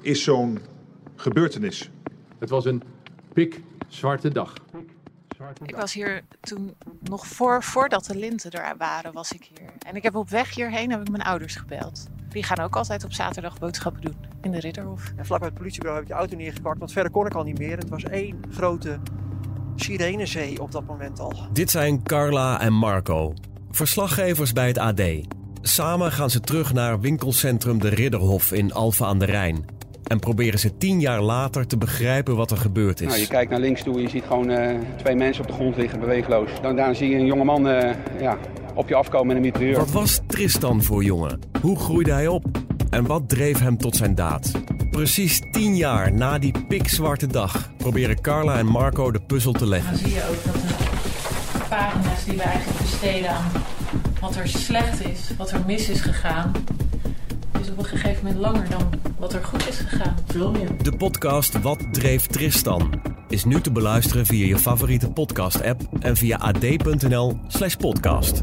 is zo'n gebeurtenis. Het was een pikzwarte dag. Ik was hier toen nog voor, voordat de linten er waren, was ik hier. En ik heb op weg hierheen heb ik mijn ouders gebeld. Die gaan ook altijd op zaterdag boodschappen doen in de Ridderhof. En vlak bij het politiebureau heb ik de auto neergepakt, want verder kon ik al niet meer. Het was één grote sirenezee op dat moment al. Dit zijn Carla en Marco, verslaggevers bij het AD. Samen gaan ze terug naar winkelcentrum De Ridderhof in Alphen aan de Rijn. En proberen ze tien jaar later te begrijpen wat er gebeurd is. Nou, je kijkt naar links toe en je ziet gewoon uh, twee mensen op de grond liggen, beweegloos. Dan daar zie je een jongeman uh, ja, op je afkomen met een mitrailleur. Wat was Tristan voor jongen? Hoe groeide hij op? En wat dreef hem tot zijn daad? Precies tien jaar na die pikzwarte dag proberen Carla en Marco de puzzel te leggen. Dan zie je ook dat pagina's die we eigenlijk besteden aan wat er slecht is, wat er mis is gegaan, is op een gegeven moment langer dan wat er goed is gegaan. Veel meer. De podcast Wat dreef Tristan is nu te beluisteren via je favoriete podcast-app en via ad.nl/podcast.